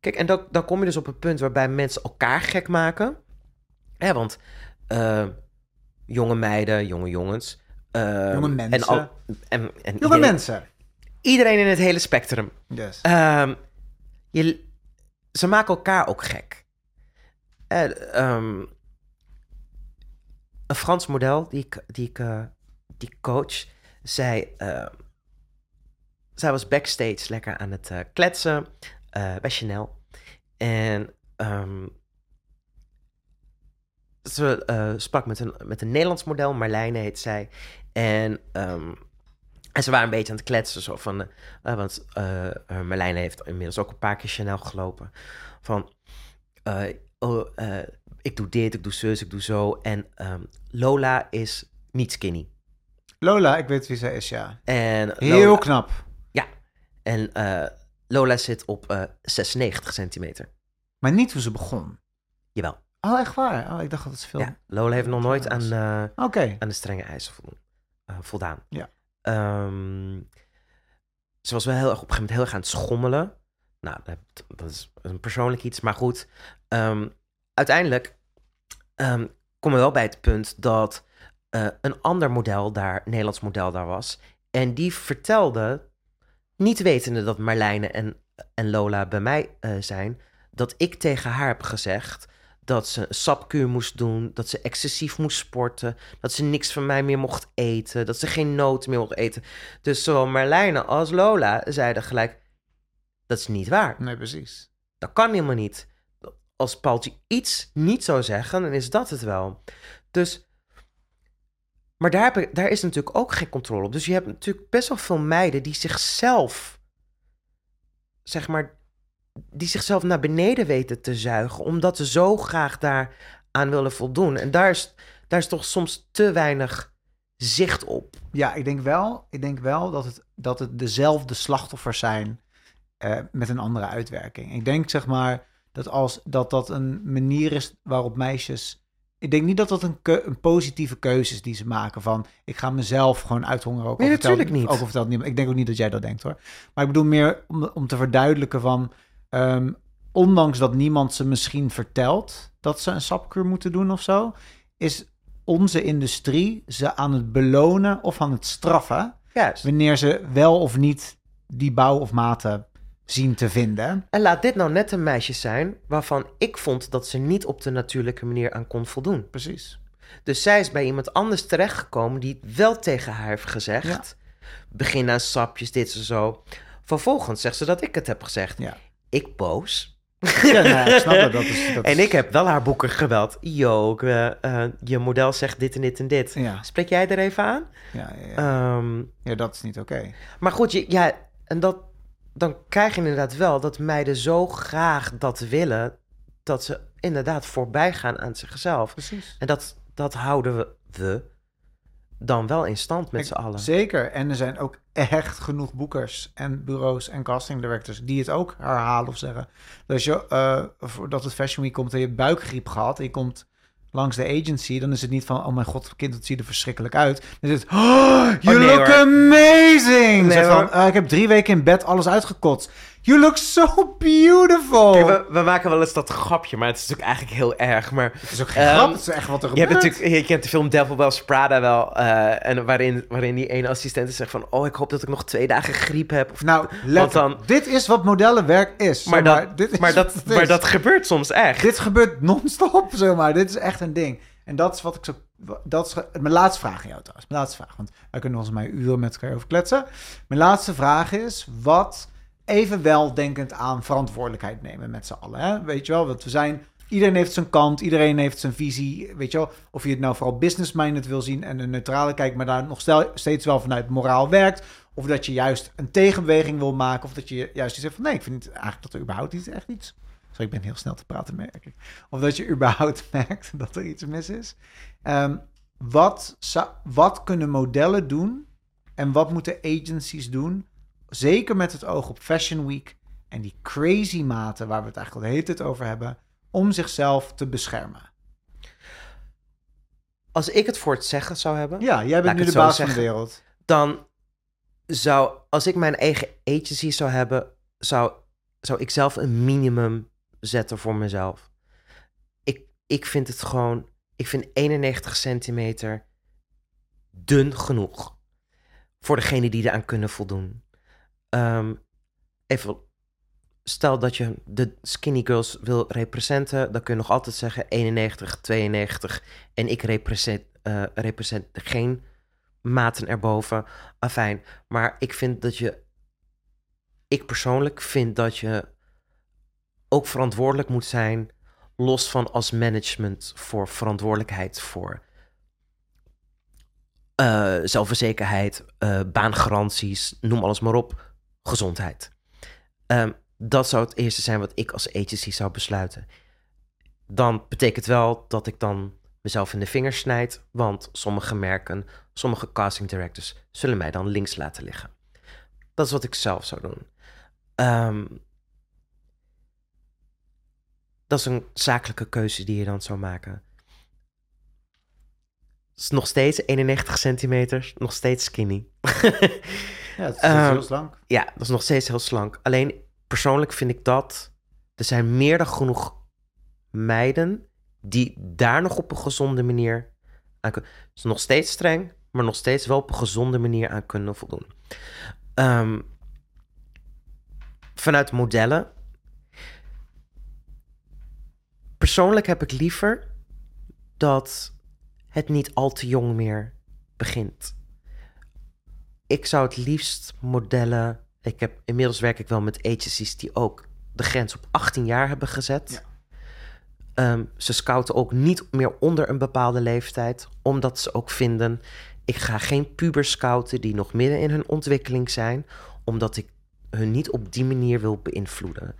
kijk, en dan, dan kom je dus op het punt waarbij mensen elkaar gek maken. Hè, want eh, jonge meiden, jonge jongens. eh, Jonge En, mensen. al, en, en Jonge iedereen, mensen. iedereen in het hele spectrum. Yes. Ehm, je, ze maken elkaar ook gek. Eh, ehm, een Frans model die ik, die ik eh, die coach, zei... eh, zij was backstage lekker aan het kletsen bij Chanel. En ehm, ze eh, sprak met een, met een Nederlands model, Marlijne heet zij. En ehm, En ze waren een beetje aan het kletsen, zo van... eh, eh, want eh eh, Marlijn heeft inmiddels ook een paar keer Chanel gelopen. Van, oh, ik doe dit, ik doe zus, ik doe zo. En ehm, Lola is niet skinny. Lola, ik weet wie zij is, ja. En Heel Lola, knap. en, eh, Lola zit op eh 96 centimeter. Maar niet hoe ze begon. Jawel. Oh, echt waar? Oh, ik dacht dat het veel... Ja, Lola heeft nog nooit aan, eh, aan de strenge eisen voldoen, eh, voldaan. Ja. Ehm, ze was wel heel erg op een gegeven moment heel erg aan het schommelen. Nou, dat, dat is een persoonlijk iets, maar goed. Ehm, uiteindelijk ehm, komen we wel bij het punt dat eh, een ander model daar, Nederlands model daar was. En die vertelde, niet wetende dat Marlijne en, en Lola bij mij zijn, dat ik tegen haar heb gezegd dat ze een sapkuur moest doen, dat ze excessief moest sporten, dat ze niks van mij meer mocht eten, dat ze geen noten meer mocht eten. Dus zowel Marlijne als Lola zeiden gelijk, dat is niet waar. Nee, precies. Dat kan helemaal niet. Als Paultje iets niet zou zeggen, dan is dat het wel. Dus, maar daar, heb ik, daar is natuurlijk ook geen controle op. Dus je hebt natuurlijk best wel veel meiden die zichzelf, zeg maar, die zichzelf naar beneden weten te zuigen, omdat ze zo graag daar aan willen voldoen. En daar is, daar is toch soms te weinig zicht op. Ja, ik denk wel, ik denk wel dat, het, dat het dezelfde slachtoffers zijn eh, met een andere uitwerking. Ik denk zeg maar dat als dat, dat een manier is waarop meisjes. Ik denk niet dat dat een, keu- een positieve keuze is die ze maken van ik ga mezelf gewoon uithongeren. Ook Nee, vertelt- natuurlijk niet. Ook al vertelt niemand. Ik denk ook niet dat jij dat denkt hoor. Maar ik bedoel meer om, om te verduidelijken van ehm, ondanks dat niemand ze misschien vertelt dat ze een sapkuur moeten doen of zo, is onze industrie ze aan het belonen of aan het straffen Juist. wanneer ze wel of niet die bouw of mate zien te vinden. En laat dit nou net een meisje zijn waarvan ik vond dat ze niet op de natuurlijke manier aan kon voldoen. Precies. Dus zij is bij iemand anders terechtgekomen die wel tegen haar heeft gezegd. Begin aan sapjes, dit en zo. Vervolgens zegt ze dat ik het heb gezegd. Ja. Ik boos. Ja, nou ik snap dat. dat, is, dat En ik heb wel haar boeken geweld. Yo, eh, eh, je model zegt dit en dit en dit. Ja, Spreek jij er even aan? ja, ja, ja. Ehm, Ja, dat is niet oké. maar goed, je, ja, en dat, dan krijg je inderdaad wel dat meiden zo graag dat willen, dat ze inderdaad voorbij gaan aan zichzelf. Precies. En dat, dat houden we, we dan wel in stand met z'n allen. Zeker. En er zijn ook echt genoeg boekers en bureaus en casting directors die het ook herhalen of zeggen. Dus je, eh, voordat het Fashion Week komt en je buikgriep gehad en je komt langs de agency, dan is het niet van, oh mijn god, kind, het ziet er verschrikkelijk uit. Dan is het, oh, you nee, look hoor. amazing! Nee, van, eh, ik heb drie weken in bed alles uitgekotst. You look so beautiful! Kijk, we, we maken wel eens dat grapje, maar het is natuurlijk eigenlijk heel erg. Maar Het is ook geen Ehm, grap, het is echt wat er je, gebeurt. hebt natuurlijk, je kent de film Devil Wears Prada wel. eh, en waarin, waarin die ene assistent zegt van... Oh, ik hoop dat ik nog twee dagen griep heb. Of, Nou, let dan- dit is wat modellenwerk is. maar, dat, dit is maar, dat, maar is. dat gebeurt soms echt. Dit gebeurt non-stop, zomaar. Dit is echt een ding. En dat is wat ik zo... Dat is mijn laatste vraag aan jou trouwens. Mijn laatste vraag. Want wij kunnen ons maar uren met elkaar over kletsen. Mijn laatste vraag is... Wat even wel denkend aan verantwoordelijkheid nemen met z'n allen. Hè? Weet je wel, want we zijn... Iedereen heeft zijn kant, iedereen heeft zijn visie. Weet je wel, of je het nou vooral business-minded wil zien en een neutrale kijk, maar daar nog stel, steeds wel vanuit moraal werkt. Of dat je juist een tegenbeweging wil maken. Of dat je juist zegt van nee, ik vind eigenlijk dat er überhaupt iets echt iets. Sorry, ik ben heel snel te praten, merk ik. Of dat je überhaupt merkt dat er iets mis is. Ehm, wat, wat kunnen modellen doen en wat moeten agencies doen? Zeker met het oog op Fashion Week en die crazy maten waar we het eigenlijk al de hele tijd over hebben, om zichzelf te beschermen. Als ik het voor het zeggen zou hebben... Ja, jij bent nu de baas van de wereld. dan zou, als ik mijn eigen agency zou hebben, zou, zou ik zelf een minimum zetten voor mezelf. Ik, ik vind het gewoon, ik vind 91 centimeter dun genoeg voor degene die eraan kunnen voldoen. Ehm, even, stel dat je de skinny girls wil representen, dan kun je nog altijd zeggen 91, 92 en ik represent, eh represent geen maten erboven. Afijn, maar ik vind dat je... Ik persoonlijk vind dat je ook verantwoordelijk moet zijn... los van als management voor verantwoordelijkheid voor... eh, zelfverzekerheid, eh, baangaranties, noem alles maar op, gezondheid. Ehm, dat zou het eerste zijn wat ik als agency zou besluiten. Dan betekent wel dat ik dan mezelf in de vingers snijd, want sommige merken, sommige casting directors zullen mij dan links laten liggen. Dat is wat ik zelf zou doen. Ehm, dat is een zakelijke keuze die je dan zou maken. Is nog steeds 91 centimeter, nog steeds skinny. Ja, het is Ehm, heel slank. Ja, dat is nog steeds heel slank. Alleen persoonlijk vind ik dat. Er zijn meer dan genoeg meiden die daar nog op een gezonde manier aan kunnen. Het is nog steeds streng, maar nog steeds wel op een gezonde manier aan kunnen voldoen. Ehm, vanuit modellen. Persoonlijk heb ik liever dat het niet al te jong meer begint ik zou het liefst modellen. Ik heb inmiddels werk ik wel met agencies die ook de grens op 18 jaar hebben gezet. Ja. Ehm, ze scouten ook niet meer onder een bepaalde leeftijd, omdat ze ook vinden: ik ga geen pubers scouten die nog midden in hun ontwikkeling zijn, omdat ik hun niet op die manier wil beïnvloeden.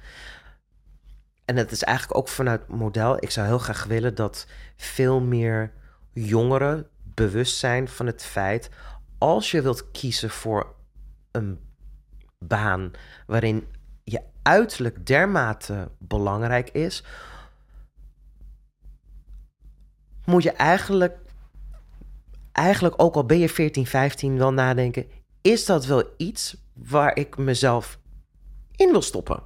En het is eigenlijk ook vanuit model. Ik zou heel graag willen dat veel meer jongeren bewust zijn van het feit als je wilt kiezen voor een baan waarin je uiterlijk dermate belangrijk is, moet je eigenlijk, eigenlijk ook al ben je 14, 15, wel nadenken: is dat wel iets waar ik mezelf in wil stoppen?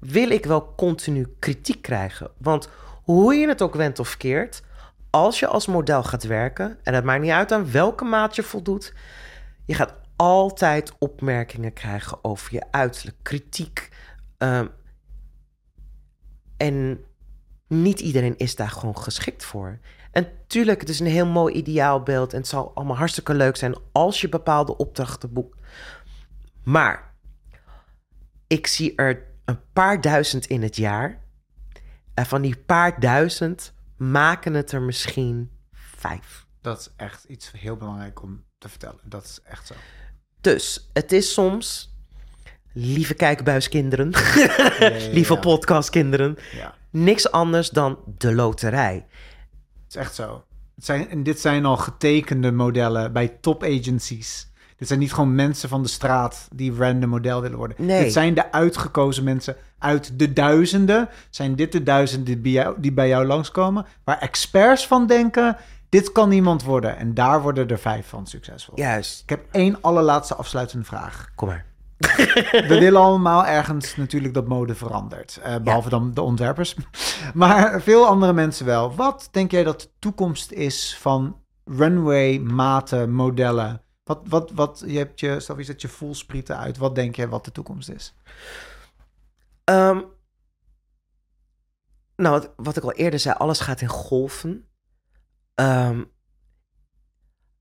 Wil ik wel continu kritiek krijgen? Want hoe je het ook went of keert, als je als model gaat werken, en het maakt niet uit aan welke maat je voldoet, je gaat altijd opmerkingen krijgen over je uiterlijk, kritiek. Ehm, en niet iedereen is daar gewoon geschikt voor. En tuurlijk, het is een heel mooi ideaalbeeld en het zal allemaal hartstikke leuk zijn als je bepaalde opdrachten boekt. Maar ik zie er een paar duizend in het jaar. En van die paar duizend maken het er misschien vijf. Dat is echt iets heel belangrijk om te vertellen. Dat is echt zo. Dus het is soms, lieve kijkbuiskinderen, ja, lieve ja. podcastkinderen, Ja, niks anders dan de loterij. het is echt zo. Het zijn, en dit zijn al getekende modellen bij top agencies. Dit zijn niet gewoon mensen van de straat die random model willen worden. Nee. Dit zijn de uitgekozen mensen uit de duizenden. Zijn dit de duizenden die bij jou, die bij jou langskomen? Waar experts van denken, dit kan niemand worden. En daar worden er vijf van succesvol. Juist, Ik heb één allerlaatste afsluitende vraag. kom maar. We willen allemaal ergens natuurlijk dat mode verandert. Eh, behalve dan de ontwerpers. Maar veel andere mensen wel. Wat denk jij dat de toekomst is van runway, maten, modellen? Wat, wat, wat, je hebt je, je zet je voelsprieten uit. Wat denk jij wat de toekomst is? Ehm, nou, wat, wat ik al eerder zei, alles gaat in golven. Ehm,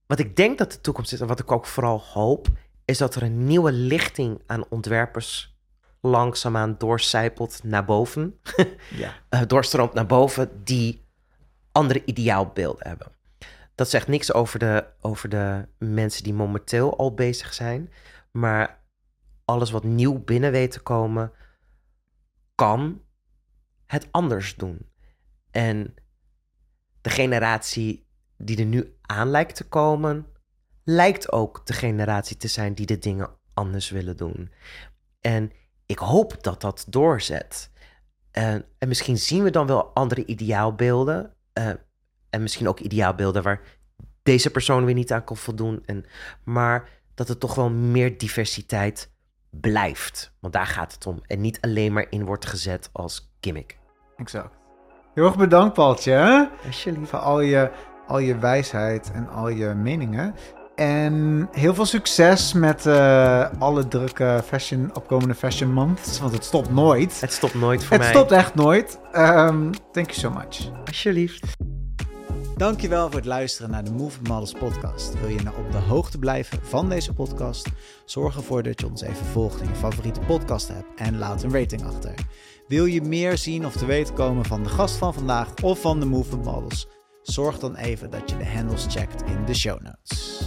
wat ik denk dat de toekomst is, en wat ik ook vooral hoop, is dat er een nieuwe lichting aan ontwerpers langzaamaan doorcijpelt naar boven. Ja. eh, doorstroomt naar boven, die andere ideaalbeelden hebben. Dat zegt niks over de, over de mensen die momenteel al bezig zijn, maar alles wat nieuw binnen weet te komen, kan het anders doen. En de generatie die er nu aan lijkt te komen, lijkt ook de generatie te zijn die de dingen anders willen doen. En ik hoop dat dat doorzet. En, en misschien zien we dan wel andere ideaalbeelden. eh, en misschien ook ideaalbeelden waar deze persoon weer niet aan kan voldoen. En, maar dat er toch wel meer diversiteit blijft. Want daar gaat het om. En niet alleen maar in wordt gezet als gimmick. Exact. Heel erg bedankt, Paultje. hè? Alsjeblieft. Voor al je, al je wijsheid en al je meningen. En heel veel succes met eh, alle drukke fashion, opkomende fashion months. Want het stopt nooit. Het stopt nooit voor Het mij. stopt echt nooit. Ehm, thank you so much. Alsjeblieft. Dankjewel voor het luisteren naar de Movement Models podcast. Wil je nou op de hoogte blijven van deze podcast? Zorg ervoor dat je ons even volgt in je favoriete podcast app en laat een rating achter. Wil je meer zien of te weten komen van de gast van vandaag of van de Movement Models? Zorg dan even dat je de handles checkt in de show notes.